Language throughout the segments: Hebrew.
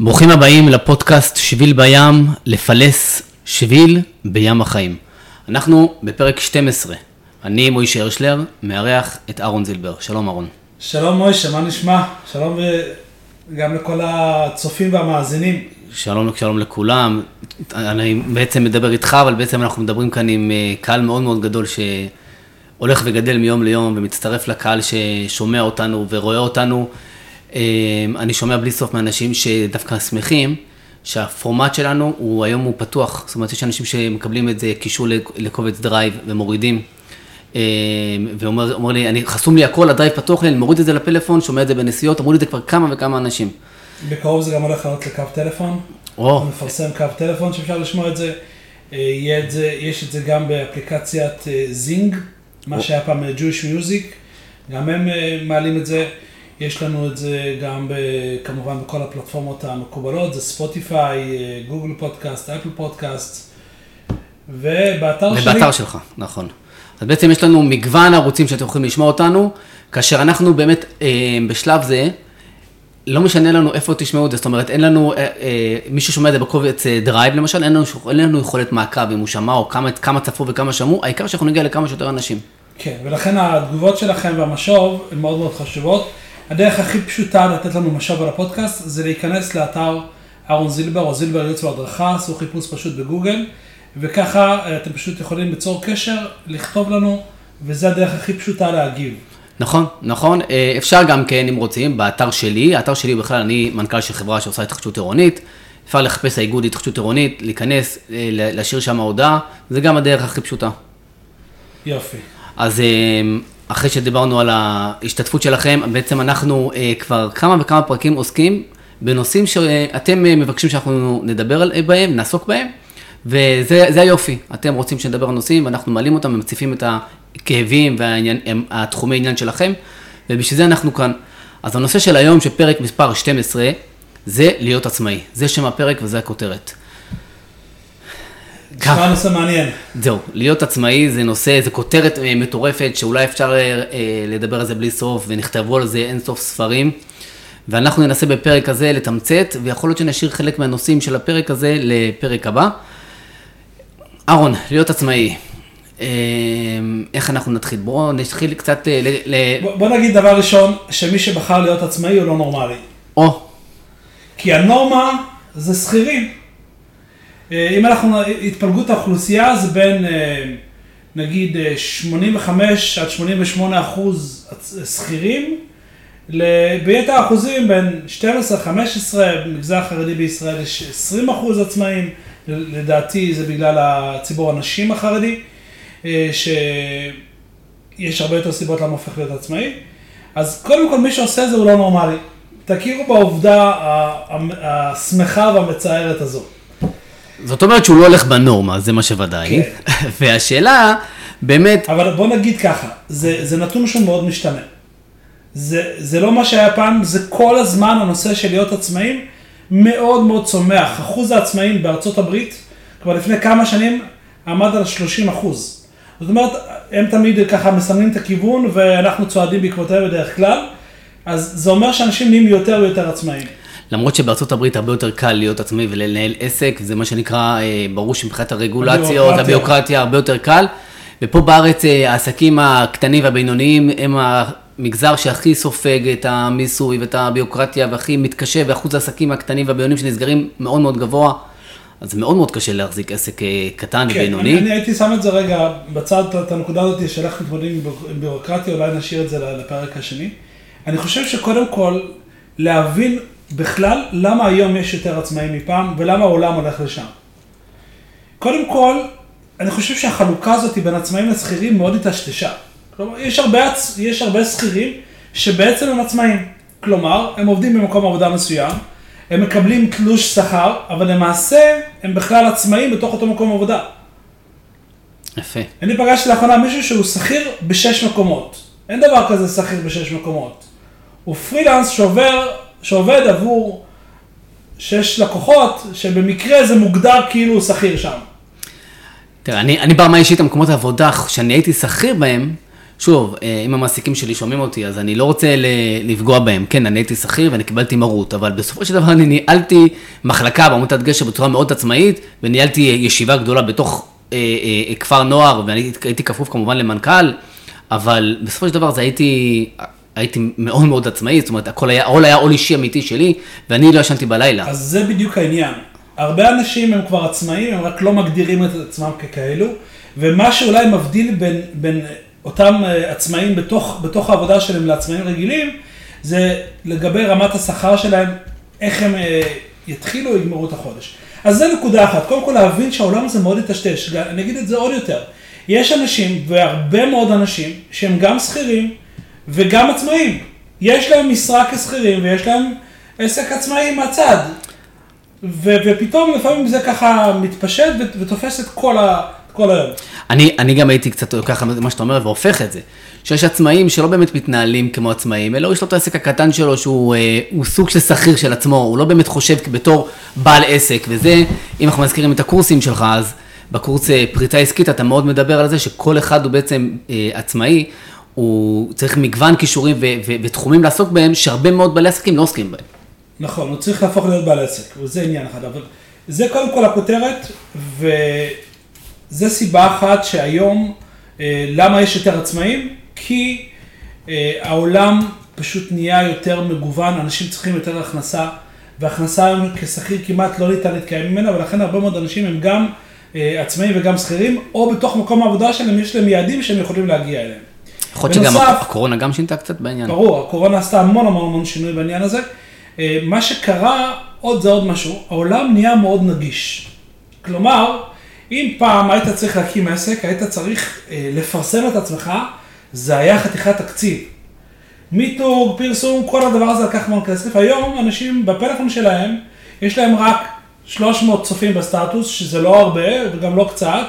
ברוכים הבאים לפודקאסט שביל בים, לפלס שביל בים החיים. אנחנו בפרק 12. אני מוישה הרשלר, מארח את אהרון זילבר. שלום אהרון. שלום מוישה, מה נשמע? שלום גם לכל הצופים והמאזינים. שלום, שלום לכולם. אני בעצם מדבר איתך, אבל בעצם אנחנו מדברים כאן עם אה, קהל מאוד מאוד גדול שהולך וגדל מיום ליום ומצטרף לקהל ששומע אותנו ורואה אותנו. אה, אני שומע בלי סוף מאנשים שדווקא שמחים שהפורמט שלנו הוא היום הוא פתוח, זאת אומרת יש אנשים שמקבלים את זה קישור לקובץ דרייב ומורידים. אה, ואומר לי, אני, חסום לי הכל, הדרייב פתוח לי, אני מוריד את זה לפלאפון, שומע את זה בנסיעות, אמרו לי את זה כבר כמה וכמה אנשים. בקרוב זה גם הולך לעלות לקו טלפון. או. מפרסם קו טלפון שאפשר לשמוע את זה. אה, את זה. יש את זה גם באפליקציית זינג, מה שהיה פעם Jewish Music, גם הם מעלים את זה. יש לנו את זה גם ב, כמובן בכל הפלטפורמות המקובלות, זה ספוטיפיי, גוגל פודקאסט, אפל פודקאסט, ובאתר שלי... ובאתר שלך, נכון. אז בעצם יש לנו מגוון ערוצים שאתם יכולים לשמוע אותנו, כאשר אנחנו באמת אה, בשלב זה, לא משנה לנו איפה תשמעו את זה, זאת אומרת, אין לנו, אה, אה, מי ששומע את זה בקובץ אה, דרייב למשל, אין לנו, אין לנו יכולת מעקב אם הוא שמע או כמה, כמה צפו וכמה שמעו, העיקר שאנחנו נגיע לכמה שיותר אנשים. כן, ולכן התגובות שלכם והמשוב הן מאוד מאוד חשובות. הדרך הכי פשוטה לתת לנו משאב על הפודקאסט זה להיכנס לאתר אהרון זילבר או זילבר ייעוץ והדרכה, עשו חיפוש פשוט בגוגל, וככה אה, אתם פשוט יכולים ליצור קשר, לכתוב לנו, וזה הדרך הכי פשוטה להגיב. נכון, נכון. אה, אפשר גם כן, אם רוצים, באתר שלי, האתר שלי בכלל, אני מנכ"ל של חברה שעושה התחדשות עירונית, אפשר לחפש האיגוד התחדשות עירונית, להיכנס, אה, להשאיר שם הודעה, זה גם הדרך הכי פשוטה. יופי. אז אחרי שדיברנו על ההשתתפות שלכם, בעצם אנחנו אה, כבר כמה וכמה פרקים עוסקים בנושאים שאתם אה, מבקשים שאנחנו נדבר בהם, נעסוק בהם, וזה היופי. אתם רוצים שנדבר על נושאים, ואנחנו מעלים אותם ומציפים את הכאבים והתחומי עניין שלכם, ובשביל זה אנחנו כאן. אז הנושא של היום, שפרק מספר 12, זה להיות עצמאי. זה שם הפרק וזה הכותרת. נשמע נושא מעניין. זהו, להיות עצמאי זה נושא, זה כותרת אה, מטורפת שאולי אפשר אה, אה, לדבר על זה בלי סוף ונכתבו על זה אין סוף ספרים. ואנחנו ננסה בפרק הזה לתמצת, ויכול להיות שנשאיר חלק מהנושאים של הפרק הזה לפרק הבא. אהרון, להיות עצמאי. איך אנחנו נתחיל? בואו נתחיל קצת ל... ל... בוא, בוא נגיד דבר ראשון, שמי שבחר להיות עצמאי הוא לא נורמלי. או. כי הנורמה זה שכירים. אה, אם אנחנו, התפלגות האוכלוסייה זה בין אה, נגיד 85 אה, עד 88 אחוז שכירים, ביתר האחוזים בין 12-15, במגזר החרדי בישראל יש 20 אחוז עצמאים, לדעתי זה בגלל הציבור הנשים החרדי, שיש הרבה יותר סיבות למה הופך להיות עצמאי. אז קודם כל מי שעושה זה הוא לא נורמלי. תכירו בעובדה השמחה והמצערת הזאת. זאת אומרת שהוא לא הולך בנורמה, זה מה שוודאי. כן. והשאלה, באמת... אבל בוא נגיד ככה, זה, זה נתון שהוא מאוד משתנה. זה, זה לא מה שהיה פעם, זה כל הזמן הנושא של להיות עצמאים מאוד מאוד צומח. אחוז העצמאים בארצות הברית, כבר לפני כמה שנים, עמד על 30 אחוז. זאת אומרת, הם תמיד ככה מסמנים את הכיוון ואנחנו צועדים בעקבותיהם בדרך כלל, אז זה אומר שאנשים נהיים יותר ויותר עצמאים. למרות שבארצות הברית הרבה יותר קל להיות עצמאי ולנהל עסק, זה מה שנקרא, אה, ברור שמבחינת הרגולציות, הביוקרטיה הרבה יותר קל. ופה בארץ אה, העסקים הקטנים והבינוניים הם המגזר שהכי סופג את המיסוי ואת הביוקרטיה והכי מתקשה, ואחוז העסקים הקטנים והבינוניים שנסגרים מאוד מאוד גבוה. אז זה מאוד מאוד קשה להחזיק עסק אה, קטן כן, ובינוני. אני, אני הייתי שם את זה רגע בצד, את הנקודה הזאת של איך מתמודדים עם ביורוקרטיה, אולי נשאיר את זה לפרק השני. אני חושב שקודם כל, להבין בכלל, למה היום יש יותר עצמאים מפעם, ולמה העולם הולך לשם. קודם כל, אני חושב שהחלוקה הזאת בין עצמאים לשכירים מאוד התשתשה. כלומר, יש הרבה, יש הרבה שכירים שבעצם הם עצמאים. כלומר, הם עובדים במקום עבודה מסוים, הם מקבלים תלוש שכר, אבל למעשה הם בכלל עצמאים בתוך אותו מקום עבודה. יפה. אני פגשתי לאחרונה מישהו שהוא שכיר בשש מקומות. אין דבר כזה שכיר בשש מקומות. הוא פרילנס שעובר שעובד עבור שש לקוחות, שבמקרה זה מוגדר כאילו שכיר שם. תראה, אני, אני ברמה אישית, המקומות העבודה שאני הייתי שכיר בהם, שוב, אה, אם המעסיקים שלי שומעים אותי, אז אני לא רוצה לפגוע בהם. כן, אני הייתי שכיר ואני קיבלתי מרות, אבל בסופו של דבר אני ניהלתי מחלקה בעמותת גשר בצורה מאוד עצמאית, וניהלתי ישיבה גדולה בתוך אה, אה, כפר נוער, ואני הייתי כפוף כמובן למנכ"ל, אבל בסופו של דבר זה הייתי... הייתי מאוד מאוד עצמאי, זאת אומרת, הכל היה, העול היה עול אישי אמיתי שלי, ואני לא ישנתי בלילה. אז זה בדיוק העניין. הרבה אנשים הם כבר עצמאים, הם רק לא מגדירים את עצמם ככאלו, ומה שאולי מבדיל בין, בין אותם אה, עצמאים בתוך, בתוך העבודה שלהם לעצמאים רגילים, זה לגבי רמת השכר שלהם, איך הם אה, יתחילו או יגמרו את החודש. אז זה נקודה אחת, קודם כל להבין שהעולם הזה מאוד יטשטש, אני אגיד את זה עוד יותר. יש אנשים, והרבה מאוד אנשים, שהם גם שכירים וגם עצמאים. יש להם משרה כשכירים ויש להם עסק עצמאי מהצד. ו- ופתאום לפעמים זה ככה מתפשט ו- ותופס את כל, ה- כל היום. אני, אני גם הייתי קצת ככה, מה שאתה אומר, והופך את זה. שיש עצמאים שלא באמת מתנהלים כמו עצמאים, אלא יש לו את העסק הקטן שלו שהוא אה, סוג של שכיר של עצמו, הוא לא באמת חושב בתור בעל עסק, וזה, אם אנחנו מזכירים את הקורסים שלך, אז בקורס אה, פריצה עסקית אתה מאוד מדבר על זה שכל אחד הוא בעצם אה, עצמאי, הוא צריך מגוון כישורים ו- ו- ותחומים לעסוק בהם, שהרבה מאוד בעלי עסקים לא עוסקים בהם. נכון, הוא צריך להפוך להיות בעל עסק, וזה עניין אחד, אבל זה קודם כל הכותרת, וזה סיבה אחת שהיום, אה, למה יש יותר עצמאים? כי אה, העולם פשוט נהיה יותר מגוון, אנשים צריכים יותר הכנסה, והכנסה היום כשכיר כמעט לא ניתן להתקיים ממנה, ולכן הרבה מאוד אנשים הם גם אה, עצמאים וגם שכירים, או בתוך מקום העבודה שלהם יש להם יעדים שהם יכולים להגיע אליהם. יכול להיות שגם הקורונה גם שינתה קצת בעניין. ברור, הקורונה עשתה המון המון המון שינוי בעניין הזה. אה, מה שקרה, עוד זה עוד משהו, העולם נהיה מאוד נגיש. כלומר, אם פעם היית צריך להקים עסק, היית צריך אה, לפרסם את עצמך, זה היה חתיכת תקציב. מיתוג, פרסום, כל הדבר הזה לקח המון כסף. היום אנשים בפלאפון שלהם, יש להם רק 300 צופים בסטטוס, שזה לא הרבה וגם לא קצת,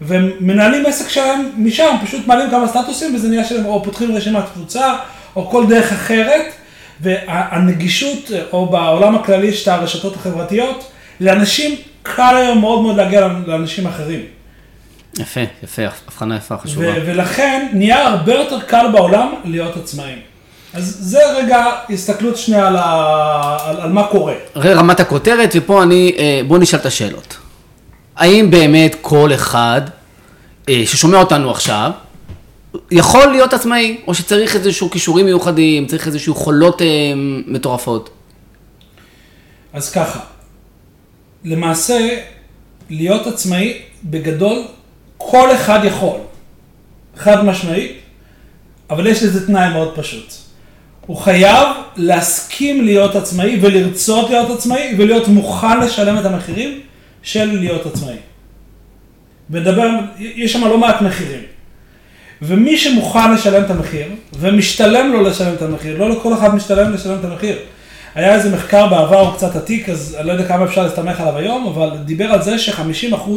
והם מנהלים עסק שלהם משם, פשוט מעלים כמה סטטוסים וזה נהיה שלהם, או פותחים רשימת קבוצה, או כל דרך אחרת, והנגישות, או בעולם הכללי יש את הרשתות החברתיות, לאנשים קל היום מאוד מאוד להגיע לאנשים אחרים. יפה, יפה, הבחנה יפה, חשובה. ו- ולכן נהיה הרבה יותר קל בעולם להיות עצמאים. אז זה רגע הסתכלות שנייה על, ה- על, על מה קורה. רמת הכותרת, ופה אני, אה, בוא נשאל את השאלות. האם באמת כל אחד אה, ששומע אותנו עכשיו, יכול להיות עצמאי, או שצריך איזשהו כישורים מיוחדים, צריך איזשהו יכולות אה, מטורפות? אז ככה, למעשה, להיות עצמאי, בגדול, כל אחד יכול. חד משמעית, אבל יש לזה תנאי מאוד פשוט. הוא חייב להסכים להיות עצמאי ולרצות להיות עצמאי ולהיות מוכן לשלם את המחירים של להיות עצמאי. ונדבר, יש שם לא מעט מחירים. ומי שמוכן לשלם את המחיר, ומשתלם לו לשלם את המחיר, לא לכל אחד משתלם לשלם את המחיר. היה איזה מחקר בעבר, הוא קצת עתיק, אז אני לא יודע כמה אפשר להסתמך עליו היום, אבל דיבר על זה ש-50%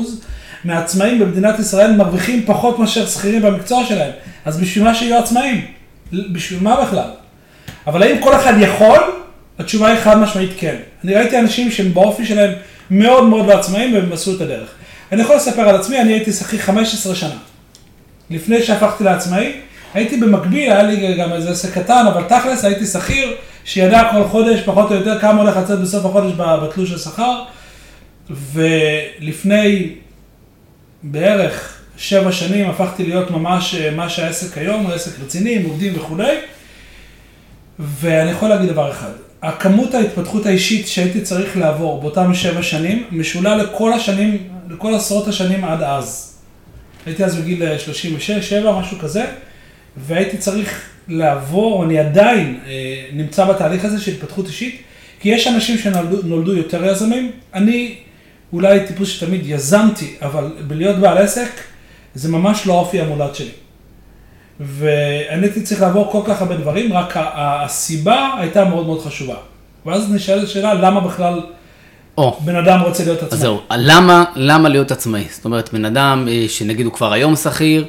מהעצמאים במדינת ישראל מרוויחים פחות מאשר שכירים במקצוע שלהם. אז בשביל מה שיהיו עצמאים? בשביל מה בכלל? אבל האם כל אחד יכול? התשובה היא חד משמעית כן. אני ראיתי אנשים שהם באופי שלהם מאוד מאוד לא עצמאים והם עשו את הדרך. אני יכול לספר על עצמי, אני הייתי שכיר 15 שנה. לפני שהפכתי לעצמאי, הייתי במקביל, היה לי גם איזה עסק קטן, אבל תכלס הייתי שכיר, שידע כל חודש פחות או יותר כמה הולך לצאת בסוף החודש בתלוש השכר, ולפני בערך שבע שנים הפכתי להיות ממש מה שהעסק היום, הוא עסק רציני, עם עובדים וכולי, ואני יכול להגיד דבר אחד, הכמות ההתפתחות האישית שהייתי צריך לעבור באותם שבע שנים, משולה לכל השנים, לכל עשרות השנים עד אז. הייתי אז בגיל 36, 7, משהו כזה, והייתי צריך לעבור, אני עדיין אה, נמצא בתהליך הזה של התפתחות אישית, כי יש אנשים שנולדו יותר יזמים, אני אולי טיפוס שתמיד יזמתי, אבל בלהיות בעל עסק, זה ממש לא האופי המולד שלי. ואני הייתי צריך לעבור כל כך הרבה דברים, רק הסיבה הייתה מאוד מאוד חשובה. ואז נשאלת השאלה, למה בכלל או, בן אדם רוצה להיות אז עצמאי? זהו, למה, למה להיות עצמאי? זאת אומרת, בן אדם אה, שנגיד הוא כבר היום שכיר,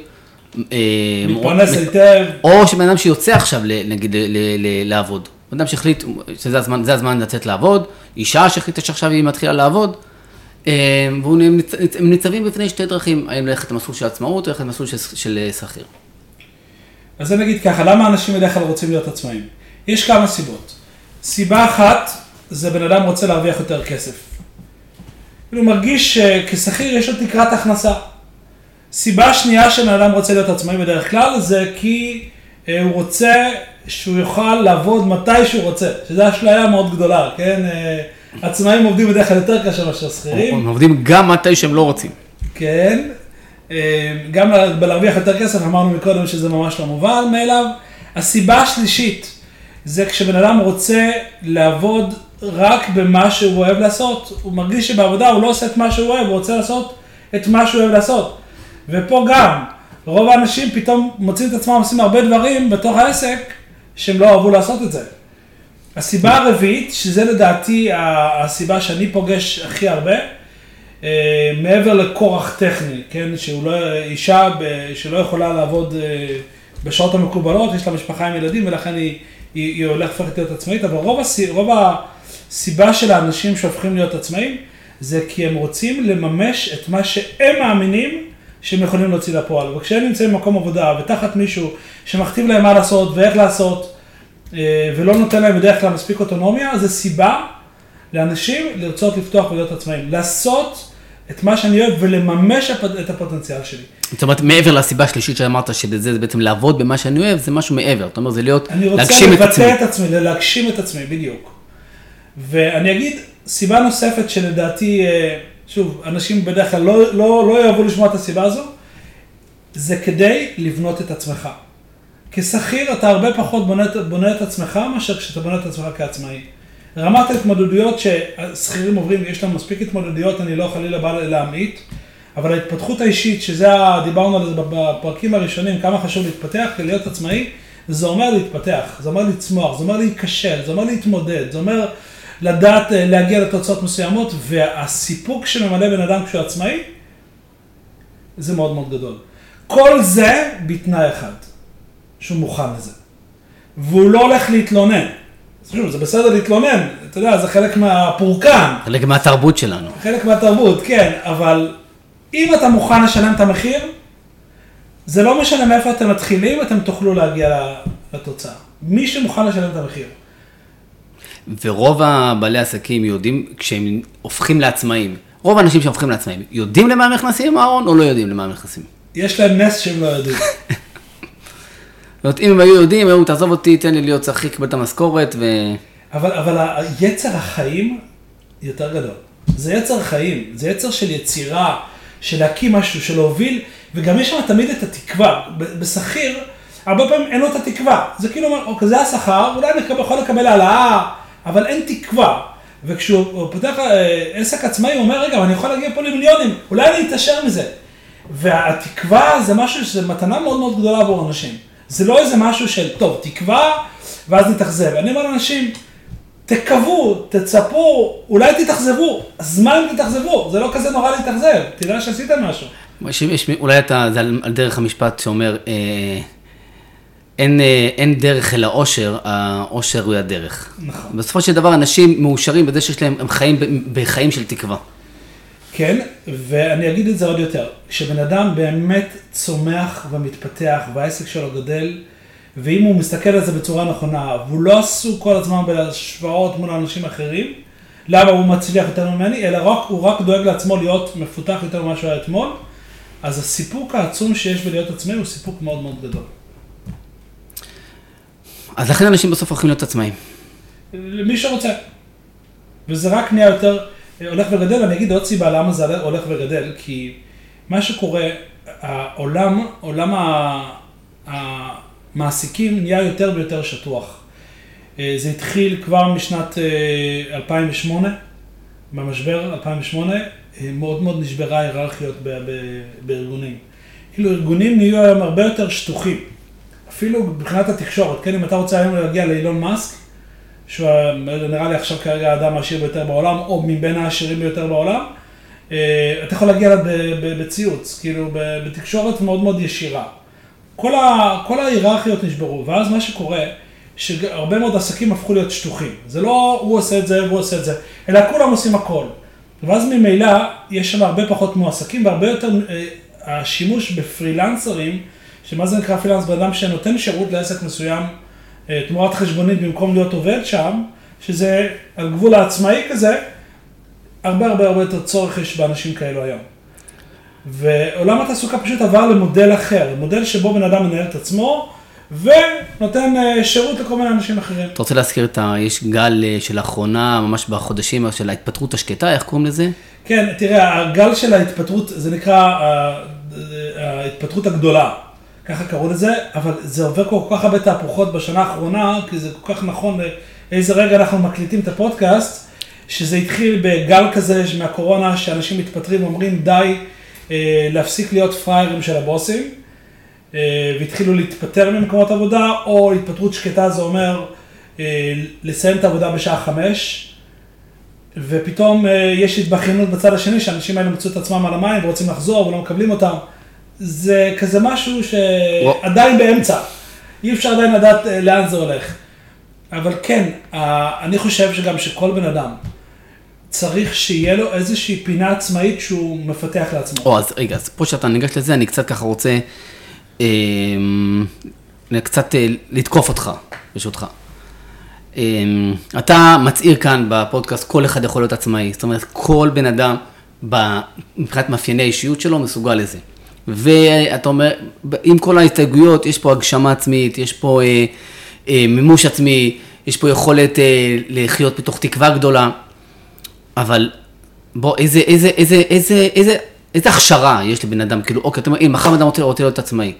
אה, מתפרנס מת- היטב, או שבן אדם שיוצא עכשיו, נגיד, ל- ל- ל- לעבוד. בן אדם שהחליט שזה הזמן, זה הזמן לצאת לעבוד, אישה שהחליטה שעכשיו היא מתחילה לעבוד, אה, והם ניצבים בפני שתי דרכים, האם ללכת למסלול של עצמאות או ללכת למסלול של, שכיר. אז אני אגיד ככה, למה אנשים בדרך כלל רוצים להיות עצמאים? יש כמה סיבות. סיבה אחת, זה בן אדם רוצה להרוויח יותר כסף. הוא מרגיש שכשכיר יש לו תקרת הכנסה. סיבה שנייה שבן אדם רוצה להיות עצמאי בדרך כלל, זה כי אה, הוא רוצה שהוא יוכל לעבוד מתי שהוא רוצה, שזו אשליה מאוד גדולה, כן? אה, עצמאים עובדים בדרך כלל יותר קשה מאשר שכירים. הם עובדים גם מתי שהם לא רוצים. כן, גם בלהרוויח יותר כסף, אמרנו מקודם שזה ממש לא מובן מאליו. הסיבה השלישית, זה כשבן אדם רוצה לעבוד רק במה שהוא אוהב לעשות. הוא מרגיש שבעבודה הוא לא עושה את מה שהוא אוהב, הוא רוצה לעשות את מה שהוא אוהב לעשות. ופה גם, רוב האנשים פתאום מוצאים את עצמם עושים הרבה דברים בתוך העסק, שהם לא אהבו לעשות את זה. הסיבה הרביעית, שזה לדעתי הסיבה שאני פוגש הכי הרבה, אה, מעבר לכורח טכני, כן, שהוא לא, אישה שלא יכולה לעבוד אה, בשעות המקובלות, יש לה משפחה עם ילדים ולכן היא, היא, היא הולכת להיות עצמאית, אבל רוב, הסי, רוב הסיבה של האנשים שהופכים להיות עצמאים, זה כי הם רוצים לממש את מה שהם מאמינים שהם יכולים להוציא לפועל. וכשהם נמצאים במקום עבודה ותחת מישהו שמכתיב להם מה לעשות ואיך לעשות, אה, ולא נותן להם בדרך כלל מספיק אוטונומיה, זה סיבה לאנשים לרצות לפתוח ולהיות עצמאים. לעשות את מה שאני אוהב ולממש את הפוטנציאל שלי. זאת אומרת, מעבר לסיבה השלישית שאמרת, שזה זה בעצם לעבוד במה שאני אוהב, זה משהו מעבר. זאת אומרת, זה להיות, להגשים את עצמי. אני רוצה לבטא את עצמי, להגשים את עצמי, בדיוק. ואני אגיד, סיבה נוספת שלדעתי, אה, שוב, אנשים בדרך כלל לא, לא, לא יאהבו לשמוע את הסיבה הזו, זה כדי לבנות את עצמך. כשכיר אתה הרבה פחות בונה, בונה את עצמך מאשר כשאתה בונה את עצמך כעצמאי. רמת ההתמודדויות ששכירים עוברים, יש להם מספיק התמודדויות, אני לא חלילה בא להמעיט, אבל ההתפתחות האישית, שזה, דיברנו על זה בפרקים הראשונים, כמה חשוב להתפתח, להיות עצמאי, זה אומר להתפתח, זה אומר לצמוח, זה אומר להיכשל, זה אומר להתמודד, זה אומר לדעת אה, להגיע לתוצאות מסוימות, והסיפוק שממלא בן אדם כשהוא עצמאי, זה מאוד מאוד גדול. כל זה בתנאי אחד, שהוא מוכן לזה. והוא לא הולך להתלונן. שוב, זה בסדר להתלונן, אתה יודע, זה חלק מהפורקן. חלק מהתרבות שלנו. חלק מהתרבות, כן, אבל אם אתה מוכן לשלם את המחיר, זה לא משנה מאיפה אתם מתחילים, אתם תוכלו להגיע לתוצאה. מי שמוכן לשלם את המחיר. ורוב הבעלי עסקים יודעים, כשהם הופכים לעצמאים, רוב האנשים שהופכים לעצמאים, יודעים למה הם נכנסים, אהרון, או לא יודעים למה הם נכנסים? יש להם נס שהם לא יודעים. זאת אומרת, אם הם היו יודעים, היו, תעזוב אותי, תן לי להיות צריך לקבל את המשכורת ו... אבל, אבל היצר החיים יותר גדול. זה יצר חיים, זה יצר של יצירה, של להקים משהו, של להוביל, וגם יש שם תמיד את התקווה. בשכיר, הרבה פעמים אין לו את התקווה. זה כאילו אוקיי, זה השכר, אולי אני יכול לקבל העלאה, אבל אין תקווה. וכשהוא פותח אה, עסק עצמאי, הוא אומר, רגע, אני יכול להגיע פה למיליונים, אולי אני אתעשר מזה. והתקווה זה משהו, זה מתנה מאוד מאוד גדולה עבור אנשים. זה לא איזה משהו של, טוב, תקווה, ואז נתאכזב. אני אומר לאנשים, תקוו, תצפו, אולי תתאכזבו, אז מה אם תתאכזבו? זה לא כזה נורא להתאכזב, תדע שעשיתם משהו. יש, אולי אתה, זה על, על דרך המשפט שאומר, אה, אין, אה, אין דרך אל האושר, האושר הוא הדרך. נכון. בסופו של דבר אנשים מאושרים בזה שיש להם, הם חיים בחיים של תקווה. כן, ואני אגיד את זה עוד יותר, כשבן אדם באמת צומח ומתפתח והעסק שלו גדל, ואם הוא מסתכל על זה בצורה נכונה, והוא לא עסוק כל הזמן בהשוואות מול אנשים אחרים, למה הוא מצליח יותר ממני, אלא רק, הוא רק דואג לעצמו להיות מפותח יותר ממה שהוא היה אתמול, אז הסיפוק העצום שיש בלהיות עצמאי הוא סיפוק מאוד מאוד גדול. אז לכן אנשים בסוף הולכים להיות עצמאים. למי שרוצה. וזה רק נהיה יותר הולך וגדל, ואני אגיד עוד סיבה למה זה הולך וגדל, כי מה שקורה, העולם, עולם המעסיקים נהיה יותר ויותר שטוח. אה, זה התחיל כבר משנת 2008, אה, במשבר 2008, אה, מאוד מאוד נשברה ההיררכיות בארגונים. כאילו ארגונים נהיו היום הרבה יותר שטוחים, אפילו מבחינת התקשורת, כן, אם אתה רוצה היום להגיע לאילון מאסק, שהוא נראה לי עכשיו כרגע האדם העשיר ביותר בעולם, או מבין העשירים ביותר בעולם, אה, אתה יכול להגיע אליו בציוץ, כאילו בתקשורת מאוד מאוד ישירה. כל, ה, כל ההיררכיות נשברו, ואז מה שקורה, שהרבה מאוד עסקים הפכו להיות שטוחים. זה לא הוא עושה את זה והוא עושה את זה, אלא כולם עושים הכל. ואז ממילא יש שם הרבה פחות מועסקים והרבה יותר, אה, השימוש בפרילנסרים, שמה זה נקרא פרילנס? בן אדם שנותן שירות לעסק מסוים תמורת חשבונית במקום להיות עובד שם, שזה על גבול העצמאי כזה, הרבה הרבה הרבה יותר צורך יש באנשים כאלו היום. ועולם התעסוקה פשוט עבר למודל אחר, מודל שבו בן אדם מנהל את עצמו ונותן אה, שירות לכל מיני אנשים אחרים. אתה רוצה להזכיר את ה... יש גל אה, של לאחרונה, ממש בחודשים, של ההתפטרות השקטה, איך קוראים לזה? כן, תראה, הגל של ההתפטרות, זה נקרא אה, ההתפטרות הגדולה, ככה קראו לזה, אבל זה עובר כל כך הרבה תהפוכות בשנה האחרונה, כי זה כל כך נכון לאיזה רגע אנחנו מקליטים את הפודקאסט, שזה התחיל בגל כזה מהקורונה, שאנשים מתפטרים ואומרים די להפסיק להיות פראיירים של הבוסים. אה, והתחילו להתפטר ממקומות עבודה, או התפטרות שקטה זה אומר אה, לסיים את העבודה בשעה חמש, ופתאום אה, יש התבכיינות בצד השני, שהאנשים האלה מצאו את עצמם על המים ורוצים לחזור ולא מקבלים אותם. זה כזה משהו שעדיין באמצע, אי אפשר עדיין לדעת לאן זה הולך. אבל כן, אני חושב שגם שכל בן אדם צריך שיהיה לו איזושהי פינה עצמאית שהוא מפתח לעצמו. או, אז רגע, אז פה שאתה ניגש לזה, אני קצת ככה רוצה אמ, קצת אה, לתקוף אותך, ברשותך. אמ, אתה מצהיר כאן בפודקאסט, כל אחד יכול להיות עצמאי. זאת אומרת, כל בן אדם, מבחינת מאפייני האישיות שלו, מסוגל לזה. ואתה אומר, עם כל ההסתייגויות, יש פה הגשמה עצמית, יש פה אה, אה, מימוש עצמי, יש פה יכולת אה, לחיות בתוך תקווה גדולה, אבל בוא, איזה, איזה, איזה, איזה, איזה, איזה הכשרה יש לבן אדם, כאילו, אוקיי, אתה אומר, אם מחר אדם רוצה, רוצה להיות עצמאי.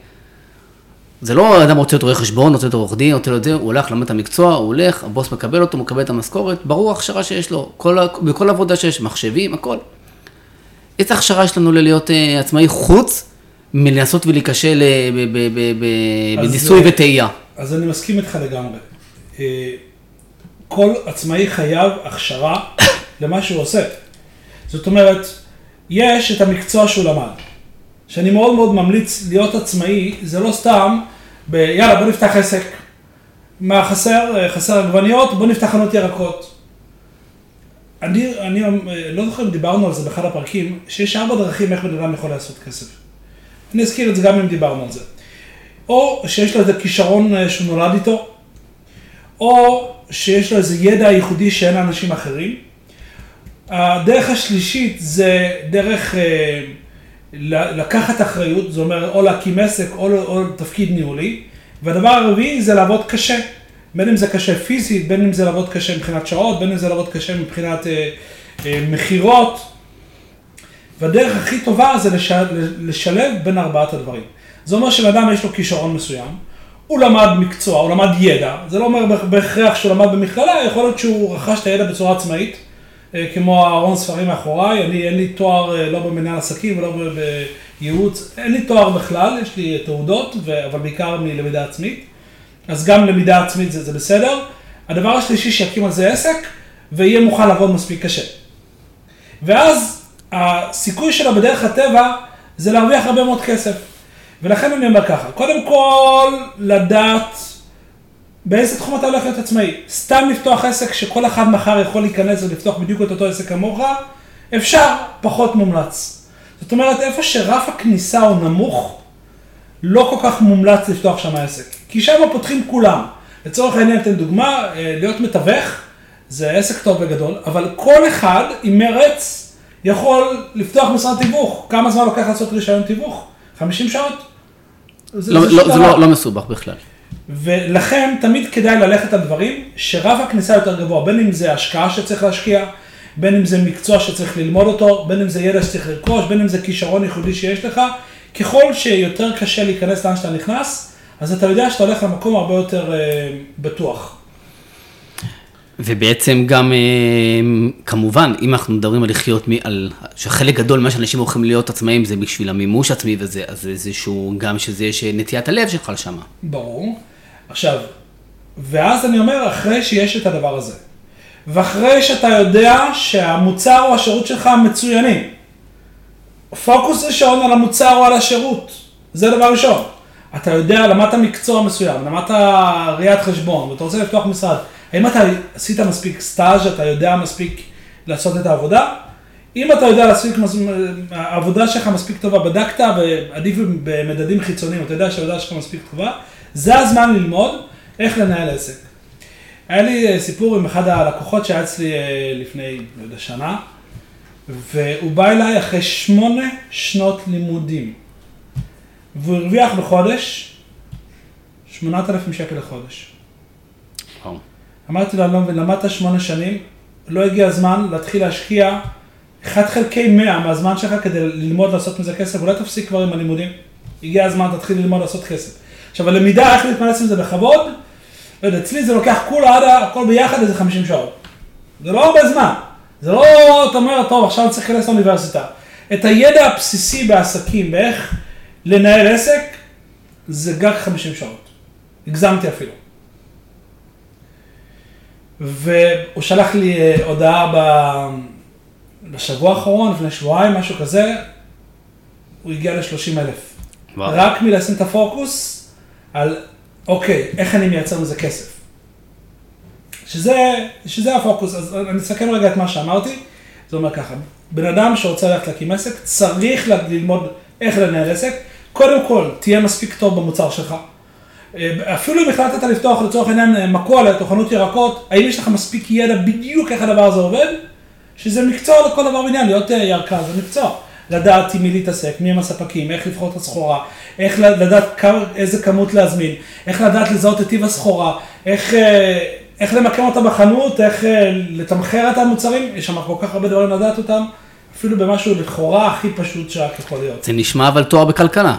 זה לא אדם רוצה להיות רואה חשבון, רוצה להיות עורך דין, רוצה להיות זה, הוא הולך, למד את המקצוע, הוא הולך, הבוס מקבל אותו, מקבל את המשכורת, ברור ההכשרה שיש לו, כל, בכל עבודה שיש, מחשבים, הכל. איזה הכשרה יש לנו ללהיות uh, עצמאי חוץ מלנסות ולהיכשל בניסוי אה, וטעייה? אז אני מסכים איתך לגמרי. אה, כל עצמאי חייב הכשרה למה שהוא עושה. זאת אומרת, יש את המקצוע שהוא למד. שאני מאוד מאוד ממליץ להיות עצמאי, זה לא סתם, ב, יאללה בוא נפתח עסק. מה חסר? חסר עגבניות, בוא נפתח חנות ירקות. אני, אני לא זוכר אם דיברנו על זה באחד הפרקים, שיש ארבע דרכים איך בן אדם יכול לעשות כסף. אני אזכיר את זה גם אם דיברנו על זה. או שיש לו איזה כישרון אה, שהוא נולד איתו, או שיש לו איזה ידע ייחודי שאין לאנשים אחרים. הדרך השלישית זה דרך אה, לקחת אחריות, זה אומר או להקים עסק או, או תפקיד ניהולי, והדבר הרביעי זה לעבוד קשה, בין אם זה קשה פיזית, בין אם זה לעבוד קשה מבחינת שעות, בין אם זה לעבוד קשה מבחינת אה, אה, מכירות, והדרך הכי טובה זה לש, לשלב בין ארבעת הדברים. זה אומר שלאדם יש לו כישרון מסוים, הוא למד מקצוע, הוא למד ידע, זה לא אומר בהכרח שהוא למד במכללה, יכול להיות שהוא רכש את הידע בצורה עצמאית. אה, כמו ארון ספרים מאחוריי, אני אין לי תואר אה, לא במנהל עסקים ולא בייעוץ, אין לי תואר בכלל, יש לי תעודות, אבל בעיקר מלמידה עצמית, אז גם למידה עצמית זה, זה בסדר. הדבר השלישי, שיקים על זה עסק, ויהיה מוכן לעבוד מספיק קשה. ואז הסיכוי שלו בדרך הטבע זה להרוויח הרבה מאוד כסף. ולכן אני אומר ככה, קודם כל לדעת באיזה תחום אתה הולך להיות עצמאי? סתם לפתוח עסק שכל אחד מחר יכול להיכנס ולפתוח בדיוק את אותו עסק כמוך? אפשר, פחות מומלץ. זאת אומרת, איפה שרף הכניסה הוא נמוך, לא כל כך מומלץ לפתוח שם עסק. כי שם פותחים כולם. לצורך העניין, אתן דוגמה, אה, להיות מתווך זה עסק טוב וגדול, אבל כל אחד עם מרץ יכול לפתוח משרד תיווך. כמה זמן לוקח לעשות רישיון תיווך? 50 שעות? זה, לא, לא, זה לא, לא מסובך בכלל. ולכן תמיד כדאי ללכת על דברים שרף הכניסה יותר גבוה, בין אם זה השקעה שצריך להשקיע, בין אם זה מקצוע שצריך ללמוד אותו, בין אם זה ידע שצריך לרכוש, בין אם זה כישרון ייחודי שיש לך, ככל שיותר קשה להיכנס לאן שאתה נכנס, אז אתה יודע שאתה הולך למקום הרבה יותר אה, בטוח. ובעצם גם, אה, כמובן, אם אנחנו מדברים על לחיות, על, שחלק גדול ממה שאנשים הולכים להיות עצמאים זה בשביל המימוש עצמי וזה, אז איזשהו, גם שזה יש נטיית הלב שלך לשם. ברור. עכשיו, ואז אני אומר, אחרי שיש את הדבר הזה, ואחרי שאתה יודע שהמוצר או השירות שלך מצוינים, פוקוס ראשון על המוצר או על השירות, זה דבר ראשון. אתה יודע, למדת מקצוע מסוים, למדת ראיית חשבון, ואתה רוצה לפתוח משרד, האם אתה עשית מספיק סטאז', אתה יודע מספיק לעשות את העבודה? אם אתה יודע להספיק, העבודה שלך מספיק טובה, בדקת ועדיף במדדים חיצוניים, אתה יודע שהעבודה שלך מספיק טובה, זה הזמן ללמוד איך לנהל עסק. היה לי אה, סיפור עם אחד הלקוחות שהיה אצלי אה, לפני, לא יודע, שנה, והוא בא אליי אחרי שמונה שנות לימודים, והוא הרוויח בחודש 8,000 שקל לחודש. וואו. אמרתי לו, אני לא מבין, למדת שמונה שנים, לא הגיע הזמן להתחיל להשקיע 1 חלקי 100 מהזמן שלך כדי ללמוד לעשות מזה כסף, אולי תפסיק כבר עם הלימודים. הגיע הזמן, תתחיל ללמוד לעשות כסף. עכשיו, הלמידה, איך להתמלץ עם זה בכבוד, לא יודע, אצלי זה לוקח כולה עד הכל ביחד איזה 50 שעות. זה לא הרבה זמן. זה לא, אתה אומר, טוב, עכשיו אני צריך להיכנס לאוניברסיטה. את הידע הבסיסי בעסקים, באיך לנהל עסק, זה גג 50 שעות. הגזמתי אפילו. והוא שלח לי אה, הודעה ב- בשבוע האחרון, לפני שבועיים, משהו כזה, הוא הגיע ל-30 אלף. רק מלשים את הפוקוס על, אוקיי, איך אני מייצר מזה כסף. שזה, שזה הפוקוס, אז אני אסכם רגע את מה שאמרתי, זה אומר ככה, בן אדם שרוצה ללכת להקים עסק, צריך ללמוד איך לנהל עסק, קודם כל, תהיה מספיק טוב במוצר שלך. אה, אפילו אם החלטת לפתוח לצורך העניין אה, מכולת או חנות ירקות, האם יש לך מספיק ידע בדיוק איך הדבר הזה עובד? שזה מקצוע לכל דבר ועניין, להיות אה, ירקן זה מקצוע. לדעת עם מי להתעסק, מי הם הספקים, איך לבחור את הסחורה, איך לדעת כמה, איזה כמות להזמין, איך לדעת לזהות את טיב הסחורה, איך, איך למקם אותה בחנות, איך לתמחר את המוצרים, יש שם כל כך הרבה דברים לדעת אותם, אפילו במשהו לכאורה הכי פשוט שרק יכול להיות. זה נשמע אבל תואר בכלכלה.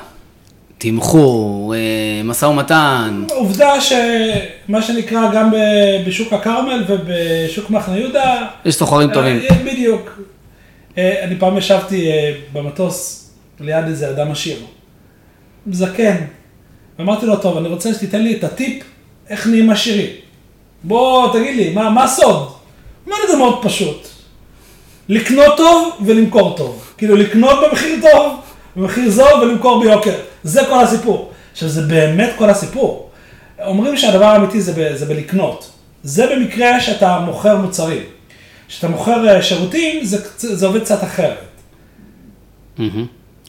תמחור, אה, משא ומתן. עובדה שמה שנקרא גם בשוק הכרמל ובשוק מחנה יהודה, יש סוחרים טובים. אה, בדיוק. אה, אני פעם ישבתי אה, במטוס ליד איזה אדם עשיר, זקן, ואמרתי לו, טוב, אני רוצה שתיתן לי את הטיפ איך נהיים עשירים. בוא, תגיד לי, מה, הסוד? אומר לי, זה מאוד פשוט. לקנות טוב ולמכור טוב. כאילו, לקנות במחיר טוב, במחיר זול ולמכור ביוקר. זה כל הסיפור. עכשיו, זה באמת כל הסיפור. אומרים שהדבר האמיתי זה, ב, זה בלקנות. זה במקרה שאתה מוכר מוצרים. כשאתה מוכר אה, שירותים, זה, זה עובד קצת אחרת. מהמם.